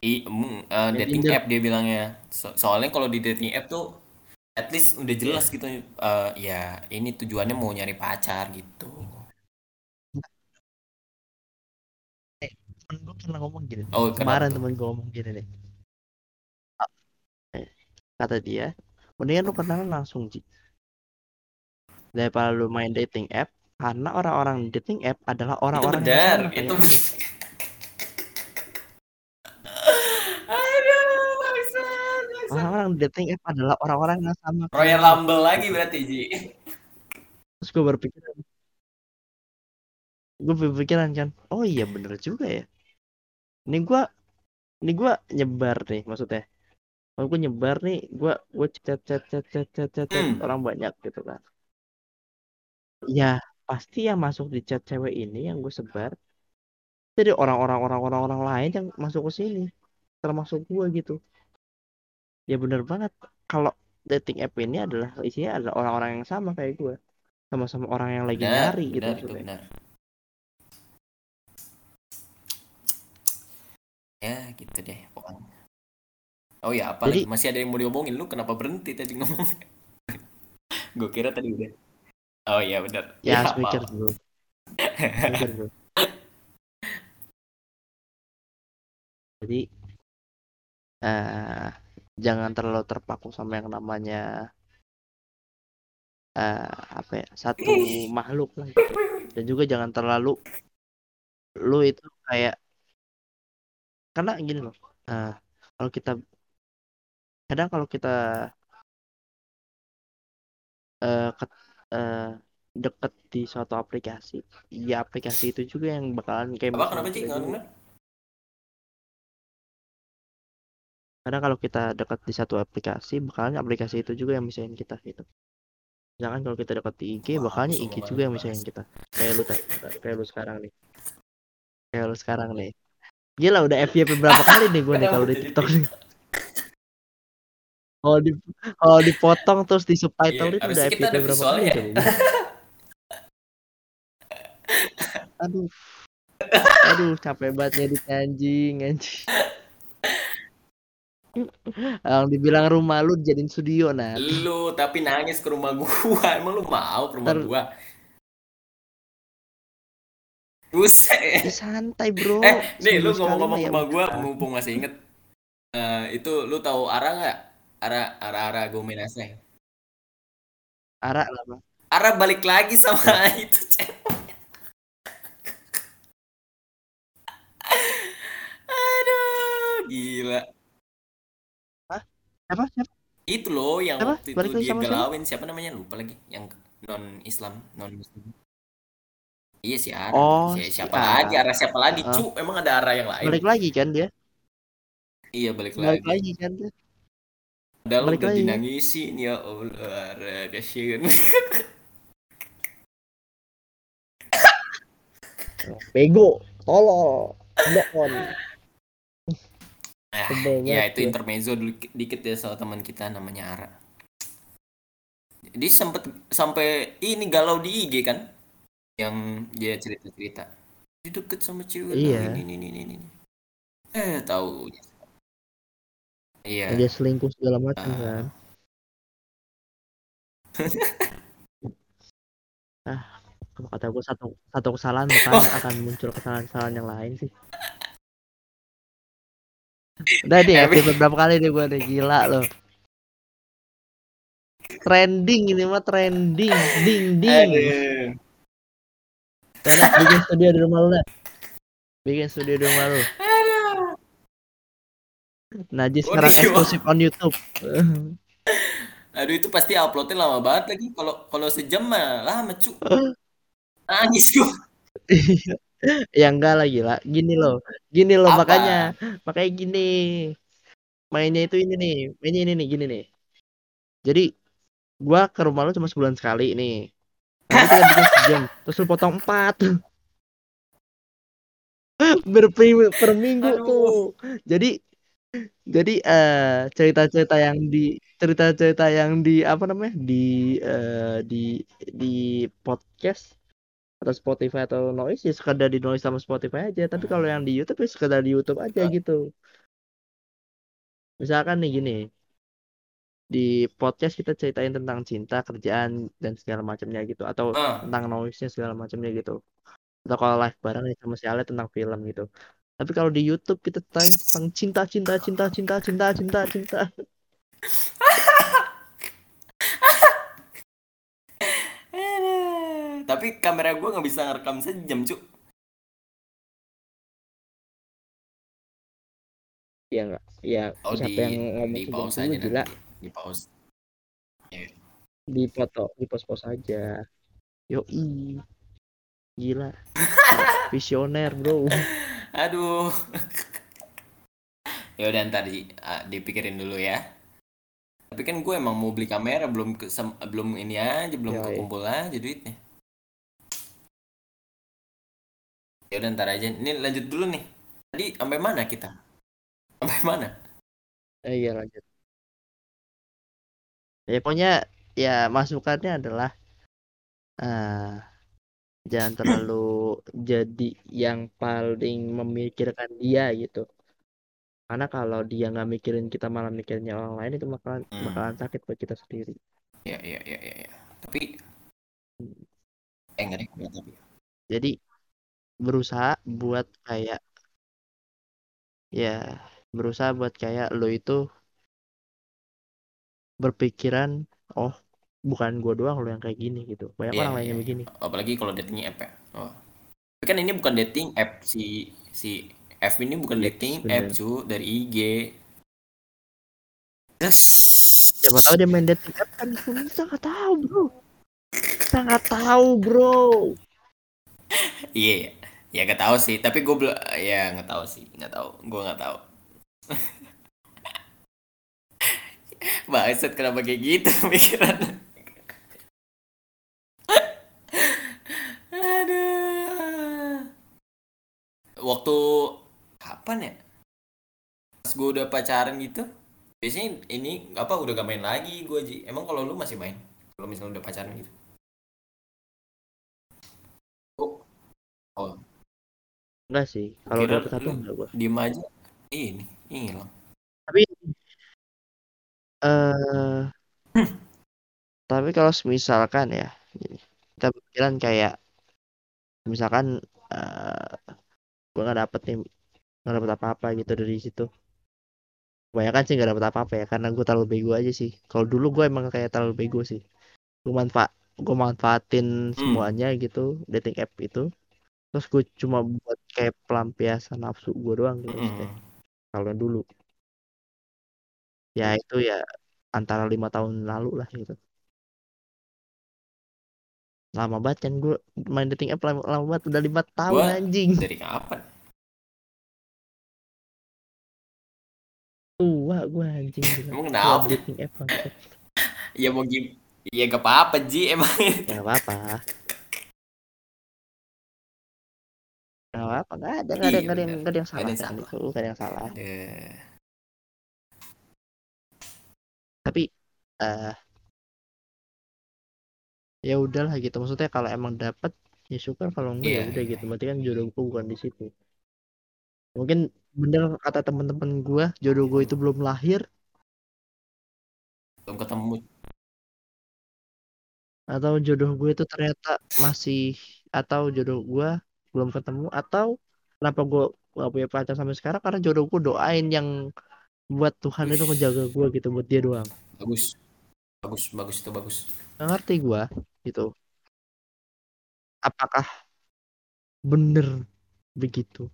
I, mm, eh, Main dating app dia bilangnya So- soalnya kalau di dating app tuh at least udah jelas Iya. gitu eh, ya ini tujuannya mau nyari pacar gitu Temen gue pernah ngomong gini. oh Kemarin temen gue ngomong gini nih. Eh, Kata dia, mendingan lu kenalan langsung Ji. Daripada lu main dating app, karena orang-orang dating app adalah itu orang-orang yang benar itu. aduh bangsat, di dating app adalah orang-orang yang sama Royal. Rumble lagi berarti Ji Terus gue berpikir, gue berpikiran kan, oh iya bener juga ya. Ini gue, ini gue nyebar nih maksudnya. Kalau gue nyebar nih, gue gue chat chat chat chat chat chat, chat Hmm. orang banyak gitu kan. Ya pasti yang masuk di chat cewek ini yang gue sebar, jadi orang-orang orang-orang orang lain yang masuk ke sini, termasuk gue gitu. Ya bener banget. Kalau dating app ini adalah isinya adalah orang-orang yang sama kayak gue, sama-sama orang yang lagi benar nyari gitu benar itu maksudnya. benar ya gitu deh pokoknya oh ya apa Jadi- lagi masih ada yang mau diomongin lu kenapa berhenti tadi ngomong gue kira tadi udah oh iya benar Ya harus apa? mikir dulu. Mikir dulu. Jadi eh jangan terlalu terpaku sama yang namanya eh apa ya satu makhluk lah gitu. Dan juga jangan terlalu lu itu kayak karena gini loh. eh kalau kita kadang kalau kita ke- eh, deket di suatu aplikasi, ya aplikasi itu juga yang bakalan kayak apa kenapa sih Karena kalau kita dekat di satu aplikasi, bakalan aplikasi itu juga yang misahin kita gitu. Jangan kalau kita dekat di IG, bakalnya IG juga yang misahin kita. Kayak lu kayak lu sekarang nih. Kayak lu sekarang nih. Gila udah FYP berapa kali nih gue nih kalau di TikTok nih. Kalau di kalau dipotong terus di subtitle Iya, itu udah FYP berapa kali ya. coba? Aduh. Aduh, capek banget ngedit anjing, anjing. Yang dibilang rumah lu jadiin studio nah. lu tapi nangis ke rumah gua emang lu mau ke rumah Ntar- gua Buset. Santai bro. Eh, nih lu ngomong-ngomong mah ya sama gua, mumpung masih inget. eh, itu lu tahu Ara nggak? Ara Ara Ara Gomenase. Arak lah bang. Ara balik lagi sama Ya. itu cewek. Aduh, gila. Siapa? Siapa? Itu loh yang Siapa? waktu itu Balik lagi dia sama siapa? galauin siapa namanya lupa lagi yang non Islam non Muslim. Iya si Ara. Oh, Si- si siapa A. lagi? Ara siapa lagi? Heeh. Cu, emang ada Ara yang lain? Balik lagi kan dia? Iya balik Balik lagi. lagi kan dia? Padahal Balik udah lagi. dinangisin ya Allah, Ara kasihan. Bego. Tolol. Blokon. Nah, Sebel ya itu intermezzo dulu dikit ya soal teman kita namanya Ara. Dia sempet sampai ini galau di IG kan, yang dia cerita-cerita. Dia deket sama cewek Iya. lain ini ini ini. ini. Eh tahu. Iya. Dia selingkuh segala macam Ah. kan. ah, kata gue satu satu kesalahan bukan Oh. akan muncul kesalahan-kesalahan yang lain sih. Udah nih episode berapa kali nih gue nih gila loh. Trending ini mah trending, ding ding. Karena bikin studio di rumah lu dah. Bikin studio di rumah lu. Najis sekarang eksklusif on YouTube. Aduh itu pasti uploadnya lama banget lagi. Kalau kalau sejam mah lama cu. Nangis cu. ya enggak lah gila. Gini loh. Gini loh Apa? makanya. Makanya gini. Mainnya itu ini nih. Mainnya ini nih gini nih. Jadi gua ke rumah lu cuma sebulan sekali nih. Tapi kita bikin sejam. Terus lu potong empat. Berpri- per minggu Aduh. tuh. Jadi jadi eh cerita-cerita yang di cerita-cerita yang di apa namanya di eh, di di podcast atau Spotify atau noise ya sekedar di noise sama Spotify aja. Tapi kalau yang di YouTube ya sekedar di YouTube aja gitu. Misalkan nih gini di podcast kita ceritain tentang cinta kerjaan dan segala macamnya gitu. Atau Ah. tentang noise-nya segala macamnya gitu. Atau kalau live bareng nih sama si Ale tentang film gitu. Tapi kalau di YouTube kita tentang cinta cinta cinta cinta cinta cinta cinta Tapi kamera gue nggak bisa ngerekam sejam cu. ya enggak ya Oh siapa di yang ngomong di pause aja gila. Di pause. di foto di pos pos aja yoi gila visioner bro Aduh. ya udah ntar di, ah, dipikirin dulu ya. Tapi kan gue emang mau beli kamera belum ke, sem- belum ini aja belum Yoi. kekumpul aja duitnya. Ya udah ntar aja. Ini lanjut dulu nih. Tadi sampai mana kita? Sampai mana? Eh, iya lanjut ya pokoknya ya masukannya adalah ah jangan terlalu jadi yang paling memikirkan dia gitu karena kalau dia nggak mikirin kita malah mikirinnya orang lain itu bakalan Hmm. bakalan sakit buat kita sendiri Ya ya ya ya. ya. Tapi eh enggak deh, tapi. jadi berusaha buat kayak ya berusaha buat kayak lo itu berpikiran oh bukan gua doang lo yang kayak gini gitu banyak Iya, orang lain iya, yang iya. begini Apalagi kalau datingnya app ya. Oh. Tapi kan ini bukan dating app si si F ini bukan Yes, dating bener. app cu dari IG. Siapa tahu dia main dating app kan kita nggak tahu bro kita nggak tahu bro Iya, iya. Ya gak tahu sih. Tapi gue belum, ya nggak tahu sih, nggak tahu. Gue nggak tahu. Baset kenapa kayak gitu pikiran? Aduh. Waktu kapan ya? Pas gue udah pacaran gitu, biasanya ini apa udah gak main lagi gue aja. Emang kalau lu masih main? Kalau misalnya udah pacaran gitu? Oh, oh enggak sih kalau dapet satu enggak gua diem aja. Ini, hilang. tapi eh tapi kalau misalkan ya kita pikiran kayak misalkan uh, gue nggak dapet nih nggak dapet apa-apa gitu dari situ Kebanyakan sih nggak dapet apa-apa ya karena gue terlalu bego aja sih. Kalau dulu gue emang kayak terlalu bego sih. Gue manfaat gue manfaatin Hmm. semuanya gitu dating app itu. Terus gue cuma buat kayak pelampiasan nafsu gue doang gitu. Mm-mm. Kalau dulu ya itu ya antara lima tahun lalu lah gitu. Lama banget kan gue main dating app lama, lama banget udah lima tahun Gua- anjing. dari kapan Tua gue anjing. Emang kenapa? dating app ya mau gim ya gak apa-apa Ji emang Ya nggak apa-apa. Nggak apa-apa, nggak ada, nggak ada, Iya, nggak ada nggak ada yang salah ada yang salah. itu, nggak ada yang salah. Tapi eh ya udahlah gitu. Maksudnya kalau emang dapat ya syukur, kalau enggak ya Iya, udah iya. gitu. Berarti kan jodohku bukan di situ. Mungkin bener kata teman-teman gua, jodoh gue itu belum lahir belum ketemu atau jodoh gue itu ternyata masih atau jodoh gua belum ketemu atau kenapa gua gak punya pacar sampai sekarang karena jodoh gua doain yang buat Tuhan itu ngejaga gua gitu buat dia doang. bagus bagus bagus itu bagus Nggak ngerti gua gitu. Apakah bener begitu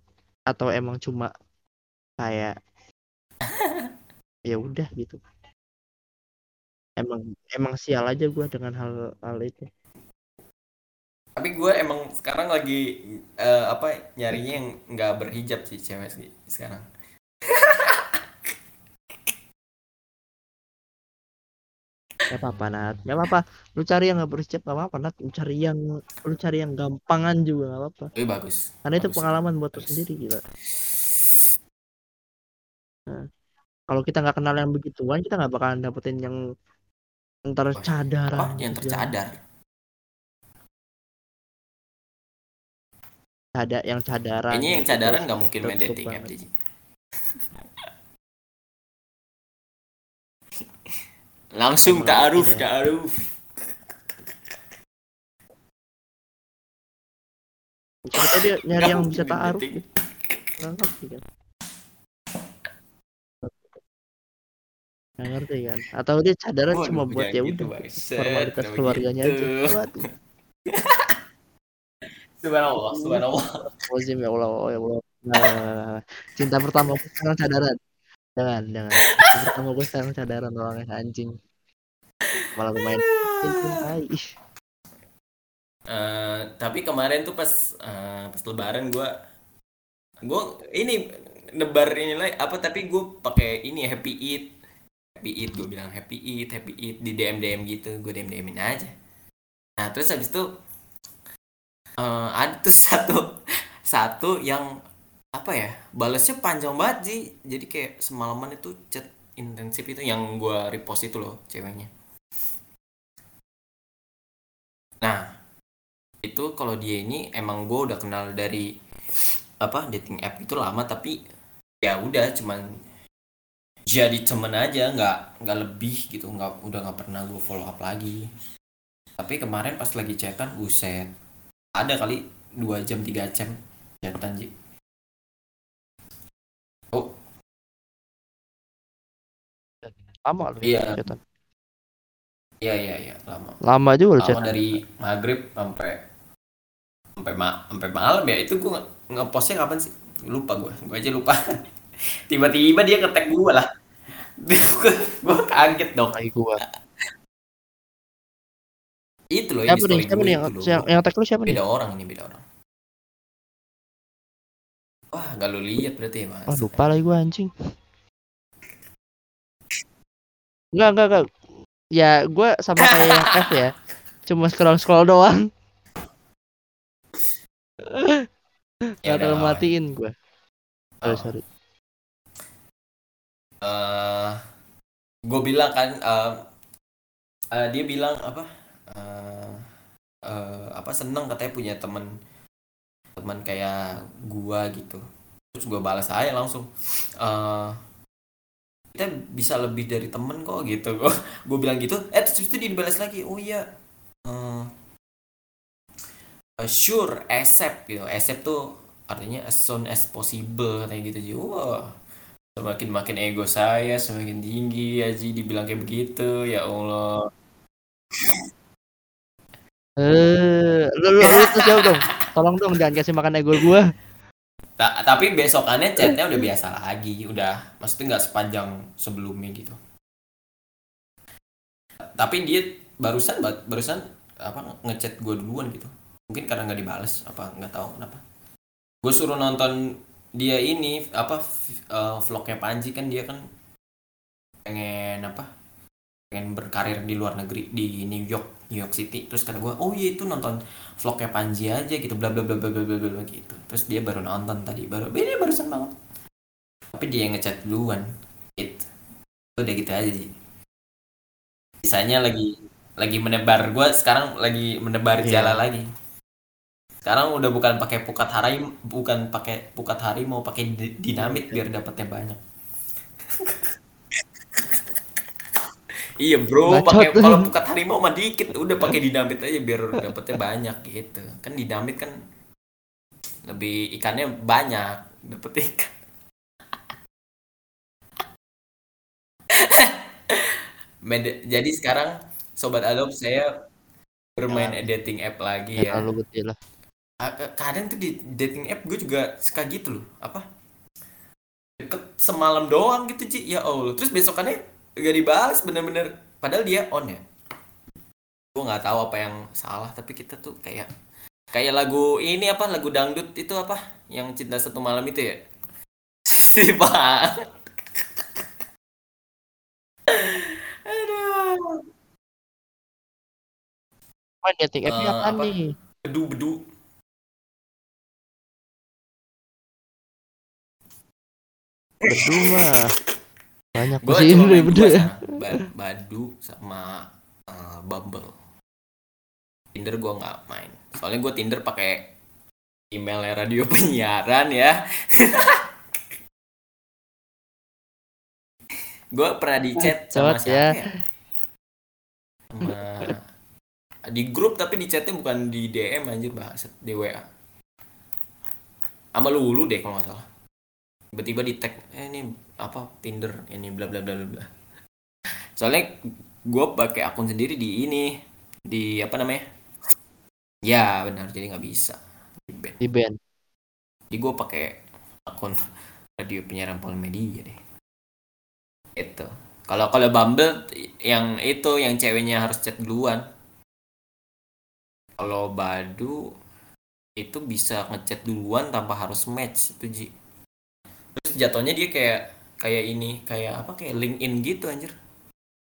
atau emang cuma kayak ya udah gitu. Emang emang sial aja gua dengan hal hal itu. Tapi gue emang sekarang lagi eh, apa nyarinya yang nggak berhijab sih cewek sih sekarang Gak apa-apa Nat, gak apa-apa. Lu cari yang gak berhijab gak apa-apa Nat. Lu cari yang lu cari yang gampangan juga gak apa-apa. Wih, bagus Karena itu Bagus. pengalaman buat lu Bagus. sendiri gila. Kalau kita nggak kenal yang begituan, kita nggak bakalan dapetin yang yang apa tercadaran. yang tercadar Cada yang cadaran. kayaknya yang gitu, cadaran nggak mungkin main dating app. Ji. langsung taaruf iya. taaruf Siapa tahu dia nyari yang bisa taaruf dating. gitu. Nggak ngerti kan. Ngerti kan. Atau dia cadaran cuma buat ya gitu, udah formalitas keluarganya gitu? aja. Subhanallah subhanallah Wazim ya Allah, ya Allah. Nah, cinta pertama gue sekarang cadaran. Jangan, jangan. Cinta pertama gue sekarang cadaran orangnya anjing. Malah gue main. Anjing, tai. Ih, Eh, tapi kemarin tuh pas eh, pas lebaran gue gue ini nebar ini lah apa tapi gue pakai ini happy eat happy eat gue bilang happy eat happy eat di dm dm gitu gue dm dmin aja nah terus habis itu eh, ada tuh satu satu yang apa ya balasnya panjang banget sih jadi kayak semalaman itu chat intensif itu yang gue repost itu loh ceweknya. Nah itu kalau dia ini emang gue udah kenal dari apa dating app itu lama tapi ya udah cuman jadi temen aja nggak nggak lebih gitu nggak udah nggak pernah gue follow up lagi. Tapi kemarin pas lagi chatan buset ada kali dua jam tiga jam. Chatan Ji. oh. Lama lu Iya. iya iya iya lama. Lama juga lu lama chatan. dari maghrib sampai sampai ma sampai malam ya. Itu gue nge- ngepostnya kapan sih? Lupa gue gue aja lupa. Tiba-tiba dia ngetek gue lah. Gue kaget dong. Lagi gua. Itu loh ini Siapa nih? story Siapa gue nih yang yang, yang tag lu siapa nih? beda orang ini beda orang wah gak lu lihat berarti ya mas Wah, lupa lagi gua anjing. Enggak, enggak, enggak. Ya, gua sama kayak yang F ya. Cuma scroll-scroll doang. Ya udah. matiin gua. Sorry, Oh. sorry. eh gue bilang kan eh, eh, dia bilang apa eh eh, apa seneng katanya punya temen teman kayak gua gitu. Terus gue balas aja langsung eh kita bisa lebih dari temen kok gitu. Gue gue bilang gitu eh terus itu dibalas lagi. Oh iya eh uh, sure accept gitu. Accept tuh artinya as soon as possible kayak gitu. Aja wah semakin makin ego saya semakin tinggi aja dibilang kayak begitu. Ya Allah Eh, lu, lu, lu jawab dong. Tolong dong jangan kasih makan ego gua. Ta- tapi besokannya chatnya udah biasa lagi udah maksudnya nggak sepanjang sebelumnya gitu tapi dia barusan ba- barusan apa ngechat gue duluan gitu mungkin karena nggak dibales apa nggak tahu kenapa gue suruh nonton dia ini apa eh, vlognya Panji kan dia kan pengen apa pengen berkarir di luar negeri di New York New York City. Terus kata gue oh iya itu nonton vlognya Panji aja gitu. Bla bla bla bla bla bla bla gitu. Terus dia baru nonton tadi baru ini barusan banget. Tapi dia yang ngechat duluan. Gitu udah gitu aja sih. Sisanya lagi lagi menebar. Gue sekarang lagi menebar yeah. jala lagi. Sekarang udah bukan pakai pukat hari bukan pakai pukat hari mau pakai dinamit biar dapatnya banyak. iya bro pakai kalau pukat harimau mah dikit udah pakai dinamit aja biar dapatnya banyak gitu. Kan dinamit kan lebih ikannya banyak dapet ikan. Jadi sekarang sobat adopt saya bermain Ya. dating app lagi Ya, ya. lu betul lah. Ah, kadang tuh di dating app gue juga suka gitu loh apa? Deket semalam doang gitu Ci ya Allah. Terus besokannya gak dibahas bener-bener. Padahal dia on ya. Gue nggak tahu apa yang salah tapi kita tuh kayak kayak lagu ini apa lagu dangdut itu apa? Yang cinta satu malam itu ya? Aduh. Main dating app apa apa? nih? bedu bedu. Bedu mah. Banyak gue cuma ini main dua ya. Badu sama eh, Bumble. Tinder gue nggak main. Soalnya gue Tinder pakai emailnya radio penyiaran ya. Gue pernah di chat sama Bacot, siapa ya. ya sama di grup tapi di chatnya bukan di DM anjir bahas di WA sama Lulu deh kalau nggak salah. Tiba-tiba di tag eh, ini apa Tinder ini bla bla bla bla soalnya gue pakai akun sendiri di ini di apa namanya? Ya benar jadi nggak bisa. Di ban. Di band. jadi gue pakai akun radio penyiaran Polimedia deh. Itu kalau kalau Bumble yang itu yang ceweknya harus chat duluan. Kalau Badu itu bisa ngechat duluan tanpa harus match itu Ji. Terus jatuhnya dia kayak kayak ini kayak apa kayak LinkedIn gitu anjir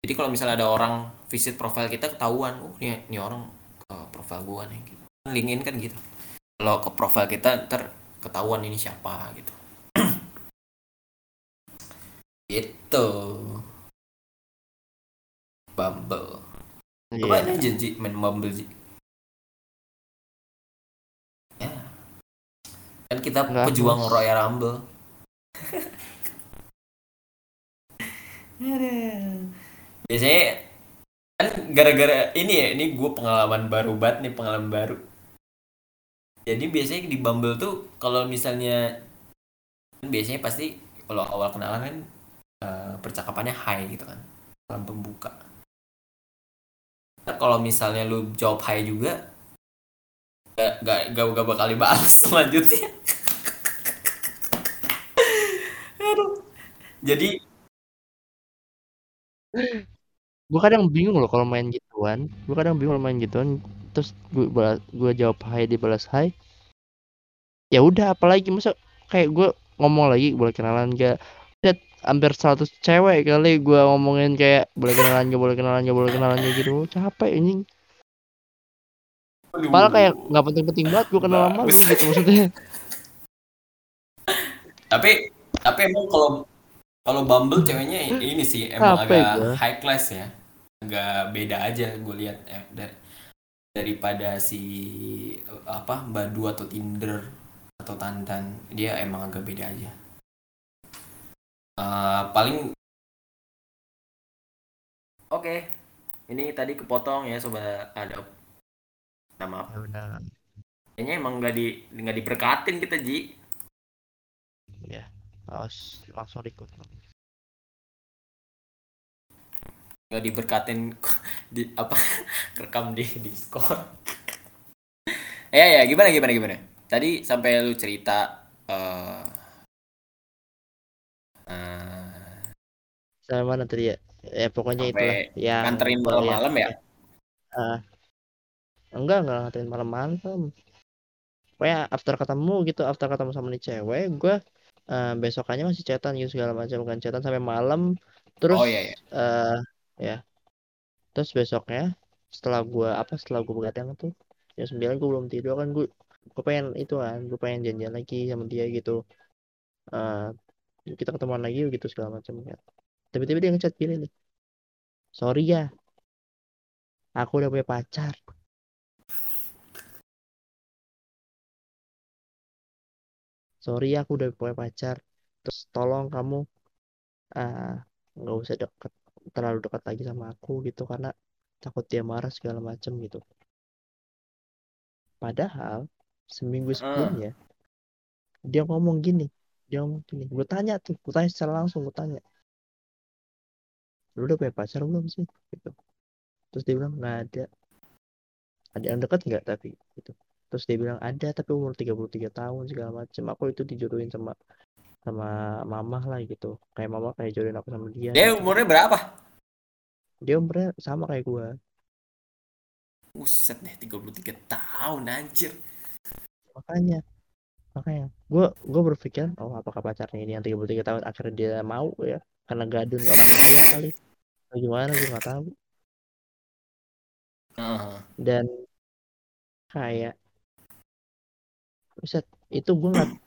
jadi kalau misalnya ada orang visit profile kita ketahuan oh ini, ini orang ke profile gua nih gitu. LinkedIn kan gitu kalau ke profile kita ntar ketahuan ini siapa gitu itu Bumble Iya. apa aja Ji main Bumble Ji ya kan kita Nggak, pejuang. Royal Rumble. biasanya kan gara-gara ini ya ini gue pengalaman baru banget nih pengalaman baru. Jadi biasanya di Bumble tuh kalau misalnya kan biasanya pasti kalau awal kenalan kan eh, percakapannya high gitu kan salam pembuka. Nah, kalau misalnya lu jawab hai juga gak, gak, gak, gak bakal dibalas selanjutnya Aduh. jadi Gue kadang bingung loh kalau main gituan. Gue kadang bingung kalau main gituan. Terus gue gue jawab hai dibalas hai. Ya udah apalagi masa kayak gue ngomong lagi boleh kenalan gak? Lihat hampir 100 cewek kali gue ngomongin kayak boleh kenalan gak boleh kenalan gak boleh kenalan gak gitu. Capek anjing. aduh. Malah kayak nggak penting-penting banget gue kenal sama lu gitu maksudnya. tapi tapi emang kalau kalau Bumble ceweknya ini sih emang Capek agak gua. high class ya. Agak beda aja gue lihat eh, da- daripada si apa Badu atau Tinder atau Tantan dia emang agak beda aja. Eh, paling oke ini tadi kepotong ya sobat ada nama Ya udah. kayaknya emang nggak di nggak diberkatin kita ji. Ya harus langsung record. Nggak diberkatin di apa rekam di Discord. Ya ya gimana gimana gimana? Tadi sampai lu cerita eh eh, sama mana tadi ya. Ya pokoknya Sampai itulah yang nganterin malam-malam ya? Ah. enggak enggak ngatain malam-malam. Pokoknya after ketemu gitu after ketemu sama nih cewek gue eh, besokannya masih chatan gitu segala macam kan chatan sampai malam. Terus oh iya iya. eh, ya. Terus besoknya setelah gue apa setelah gue begadang tuh jam sembilan gue belum tidur kan gue gue pengen itu kan gue pengen janjian lagi sama dia gitu. Eh, kita ketemuan lagi gitu segala macam ya tiba-tiba dia ngechat gini nih. Sorry ya aku udah punya pacar sorry ya aku udah punya pacar. Terus tolong kamu ah nggak usah deket terlalu dekat lagi sama aku gitu karena takut dia marah segala macam gitu. Padahal seminggu Eh, sebelumnya dia ngomong gini dia ngomong gini gue tanya tuh gue tanya secara langsung gue tanya. Lu udah punya pacar belum sih? Gitu. Terus dia bilang nggak ada. Ada yang dekat nggak tapi gitu terus dia bilang ada tapi umur 33 tahun segala macam aku itu dijodohin sama sama mama lah gitu. Kayak mama kayak jodohin aku sama dia dia gitu. umurnya berapa? Dia umurnya sama kayak gue Buset deh 33 tahun anjir. Makanya makanya. Gue gue berpikir oh apakah pacarnya ini yang 33 tahun akhirnya dia mau ya? Karena gadun orang kaya kali. Atau gimana gue nggak tahu. Dan kayak Buset, itu gue nggak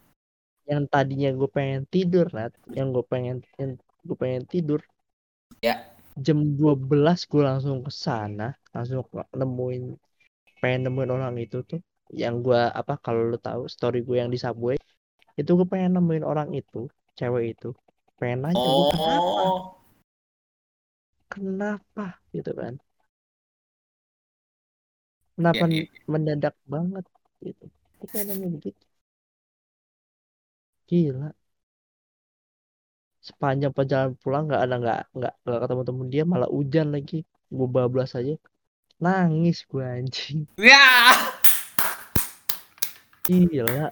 yang tadinya gue pengen tidur Nat. Yang gue pengen yang gue pengen tidur. Ya. jam 12 gue langsung ke sana langsung nemuin pengen nemuin orang itu tuh. Yang gue apa kalau lu tahu story gue yang di subway itu gue pengen nemuin orang itu cewek itu. Pengen nanya gue kenapa oh. kenapa? Gitu kan. Kenapa Iya, iya. mendadak banget gitu pengen nanya begitu gila. Sepanjang perjalanan pulang nggak ada nggak nggak nggak ketemu temu dia malah hujan lagi. Gue bablas aja. Nangis gue anjing. Ya. Gila.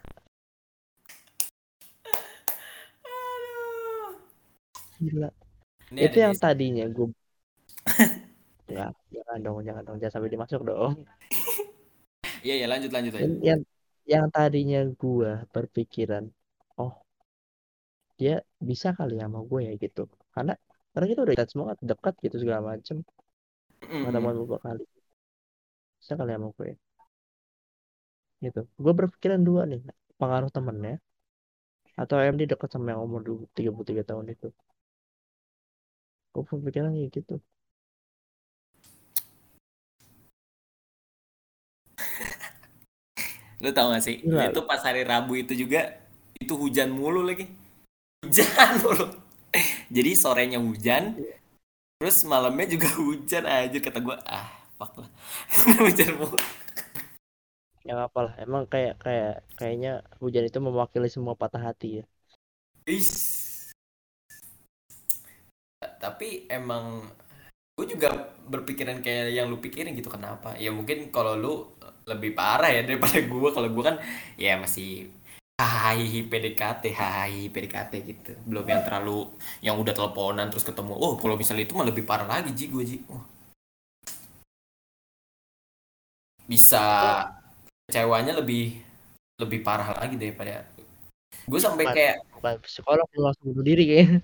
Aduh. gila. Ini itu ada yang di- tadinya gue ya jangan dong jangan dong. Jangan sampai dimasuk dong. Iya ya lanjut lanjut aja. yang yang, tadinya gue berpikiran oh dia bisa kali sama gue ya gitu. Karena karena kita udah semua dekat gitu segala macem. Mm-mm. ketemuan beberapa kali. Bisa kali sama gue gitu. Gue berpikiran dua nih pengaruh temennya atau MD dekat sama yang umur 33 tahun itu. Gue berpikiran kayak gitu Lu tau gak sih? Gila. Itu pas hari Rabu itu juga itu hujan mulu lagi. Hujan mulu. Jadi sorenya hujan, terus malamnya juga hujan aja kata gua ah fuck lah hujan mulu. yang apalah emang kayak kayak kayaknya hujan itu mewakili semua patah hati ya Is. Tapi emang gue juga berpikiran kayak yang lu pikirin gitu kenapa? Ya mungkin kalau lu lebih parah ya daripada gue. Kalau gue kan ya masih hahaha PDKT, hahaha PDKT gitu. Belum yang terlalu yang udah teleponan terus ketemu. Oh, kalau misalnya itu mah lebih parah lagi Ji gue Ji. Wah. Bisa kecewanya lebih lebih parah lagi daripada gue sampai kayak psikolog langsung bunuh diri kayaknya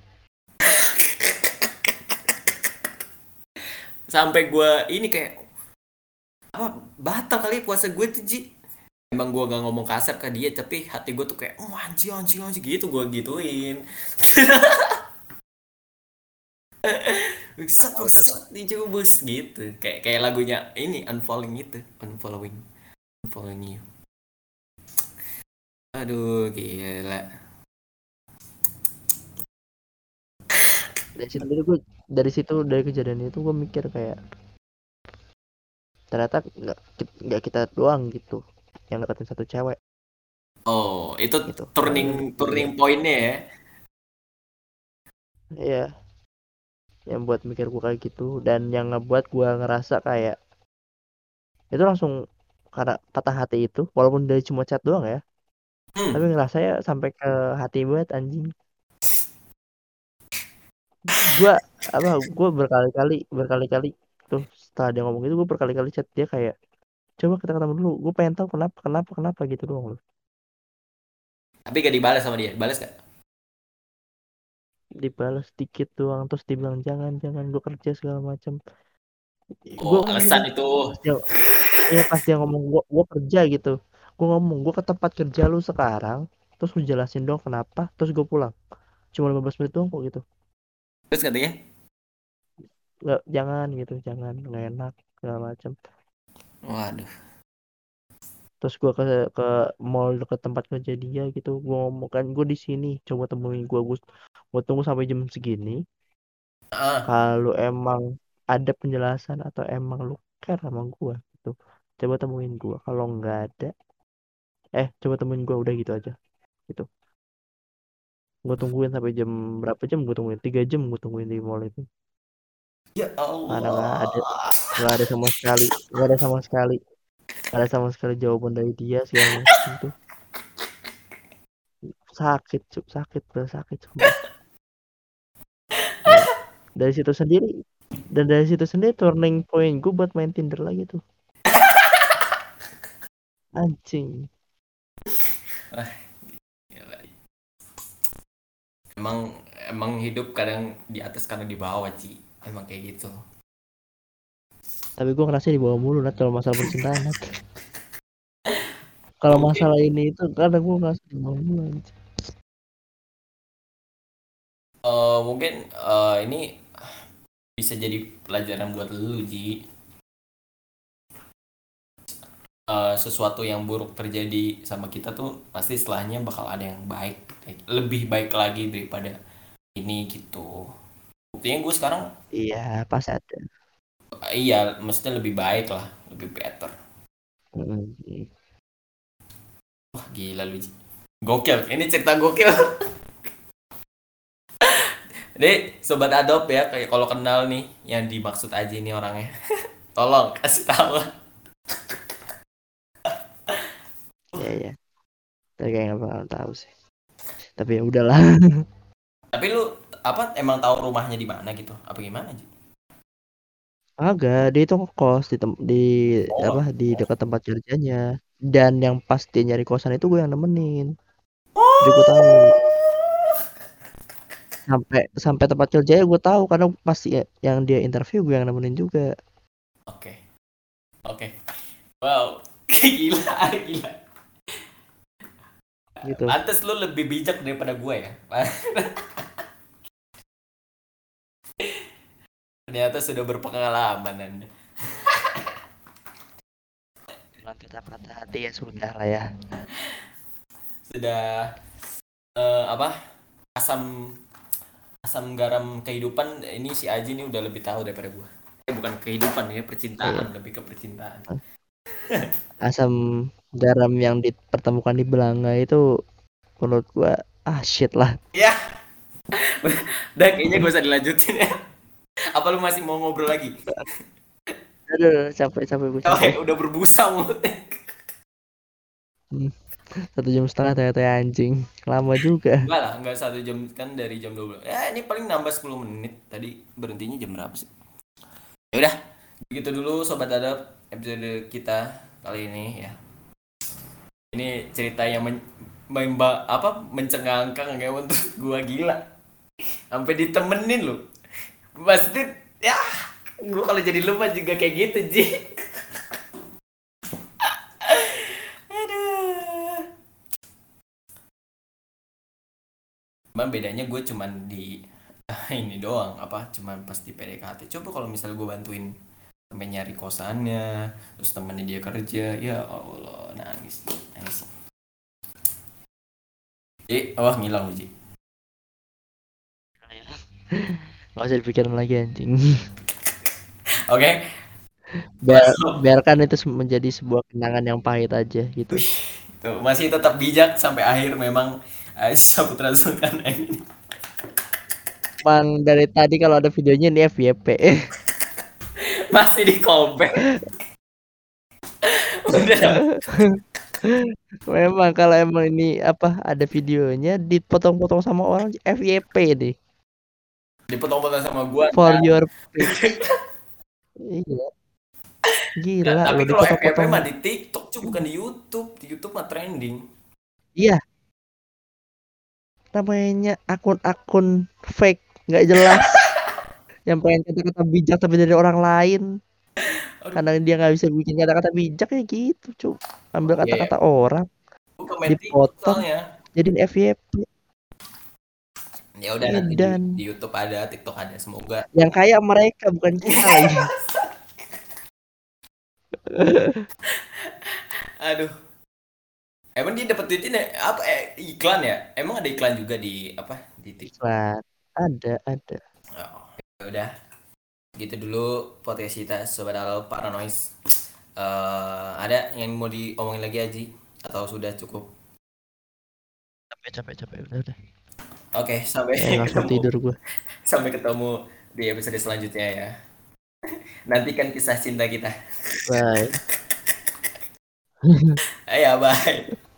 sampai gue ini kayak apa? Batal kali puasa gue tuh Ji. Emang gue gak ngomong kasar ke dia tapi hati gue tuh kayak oh anjing anjing anjing gitu gue gituin. Bangsat bangsat dicubus gitu. Kayak kayak lagunya ini unfollowing itu. Unfollowing. Unfollowing you. Aduh gila. Dari situ dari situ dari kejadian itu gue mikir kayak ternyata nggak nggak kita doang gitu yang deketin satu cewek Oh, itu Gitu. turning turning pointnya ya. Iya. Yang buat mikir gue kayak gitu dan yang ngebuat gue ngerasa kayak itu langsung karena patah hati itu walaupun dari cuma chat doang ya Hmm. tapi ngerasa ya sampai ke hati banget anjing gue apa gue berkali-kali berkali-kali tuh setelah dia ngomong itu gue berkali-kali chat dia kayak coba kita ketemu dulu gue pengen tahu kenapa kenapa kenapa gitu doang loh Tapi gak dibalas sama dia. Balas gak? dibalas dikit doang terus dibilang jangan jangan gue kerja segala macam Oh, Gua alasan itu. iya pas dia ngomong gue gue kerja gitu gue ngomong gue ke tempat kerja lu sekarang terus lu jelasin dong kenapa terus gue pulang cuma 15 menit doang kok gitu Terus katanya? Nggak jangan gitu jangan nggak enak segala macam Waduh. terus gua ke ke mall dekat tempat kerja dia gitu gua ngomong kan gue di sini coba temuin gua gue gua tunggu sampai jam segini. Ah, kalau emang ada penjelasan atau emang lu care sama gua gitu. Coba temuin gua kalau nggak ada eh coba temuin gua udah gitu aja gitu. Gua tungguin sampai jam berapa jam? Gua tungguin tiga jam gua tungguin di mall itu ya mana nggak ada. Allah. nggak ada sama sekali. Nggak ada sama sekali. Nggak ada sama sekali jawaban dari dia segala macam tuh. Sakit cuk sakit bener sakit sumpah. Ya, dari situ sendiri. Dan dari situ sendiri turning point gue buat main Tinder lagi tuh. Anjing. Emang emang hidup kadang di atas kadang di bawah, Ci. Emang kayak gitu. tapi gue ngerasa di bawah mulu Nat kalau masalah percintaan Nat. kalau Oke. masalah ini itu kadang gue ngerasa di bawah mulu. Eh, mungkin eh, ini bisa jadi pelajaran buat lu, Ji. Eh, sesuatu yang buruk terjadi sama kita tuh pasti setelahnya bakal ada yang baik, lebih baik lagi daripada ini gitu. Buktinya gue sekarang iya pas ada iya, maksudnya lebih baik lah, lebih better. Mm, Wah gila lu. Gokil, ini cerita gokil. Jadi sobat adop ya, kayak kalau kenal nih yang dimaksud aja ini orangnya. Tolong kasih tahu. iya iya tapi kayak nggak bakal tahu sih tapi ya udahlah Tapi lu apa emang tahu rumahnya di mana gitu? Apa gimana Ji? agak dia itu ngekos di tem- di Oh. apa di dekat tempat kerjanya dan yang pas dia nyari kosan itu gue yang nemenin jadi gue tahu sampai sampai tempat kerjanya gue tahu karena pasti yang dia interview gue yang nemenin juga Oke. Oke. Wow. Gila, gila. gitu Lantas lu lebih bijak daripada gue ya. Ternyata sudah berpengalaman Anda. Kalau kita patah hati ya sudah lah ya. Sudah eh, apa asam asam garam kehidupan ini si Aji ini udah lebih tahu daripada gua. Eh, bukan kehidupan ya percintaan lebih ke percintaan. Asam garam yang dipertemukan di Belanga itu menurut gue ah shit lah. Ya udah kayaknya gak usah dilanjutin ya apa lu masih mau ngobrol lagi? Aduh capek capek gue oh, capek udah berbusa mulutnya satu jam setengah ternyata ya, anjing. Lama juga. Enggak lah enggak satu jam kan dari jam 12 ya ini paling nambah 10 menit. Tadi berhentinya jam berapa sih? Ya udah begitu dulu sobat adab episode kita kali ini ya. Ini cerita yang men, memba, apa mencengangkan kayak untuk gua gila. Sampai ditemenin lu pasti ya gua kalau jadi lu juga kayak gitu ji. Aduh. Cuman bedanya gue cuman di ini doang apa cuman pas di PDKT coba kalau misal gue bantuin sampai nyari kosannya terus temennya dia kerja ya Allah nangis nangis. Eh wah ngilang lu Ji nggak usah dipikirin lagi anjing oke Biar, biarkan itu menjadi sebuah kenangan yang pahit aja gitu. Tuh masih tetap bijak sampai akhir memang eh, Saputra Zulkarnain ini. Emang dari tadi kalau ada videonya ini FYP. masih di callback. Udah. Memang kalau emang ini apa ada videonya dipotong-potong sama orang FYP deh. Dipotong-potong sama gua. For nah. your iya. Gila Nah, tapi kalau FYP dipotong-potong. mah di TikTok cuy bukan di YouTube. Di YouTube mah trending. Iya. Namanya akun-akun fake nggak jelas. yang pengen kata-kata bijak tapi dari orang lain. Aduh. Karena dia nggak bisa bikin kata-kata bijak ya gitu, cu. Ambil Iya, kata-kata orang, Gua main TikTok dipotong, soalnya. jadiin FYP. Ya udah nanti di, Edan. di YouTube ada, TikTok ada. Semoga Yang kaya mereka bukan kita lagi. Aduh. Emang dia dapat duit ini apa eh, iklan ya? Emang ada iklan juga di apa di TikTok? Iklan. Ada, ada. Oh, ya udah. Gitu dulu podcast kita sobat halo paranoid. Eh ada yang mau diomongin lagi Aji atau sudah cukup? Capek, capek, capek. Udah, udah. Oke, sampai Eh, ketemu. tidur gua. Sampai ketemu di episode selanjutnya ya. Nantikan kisah cinta kita. Bye. Ayo, bye.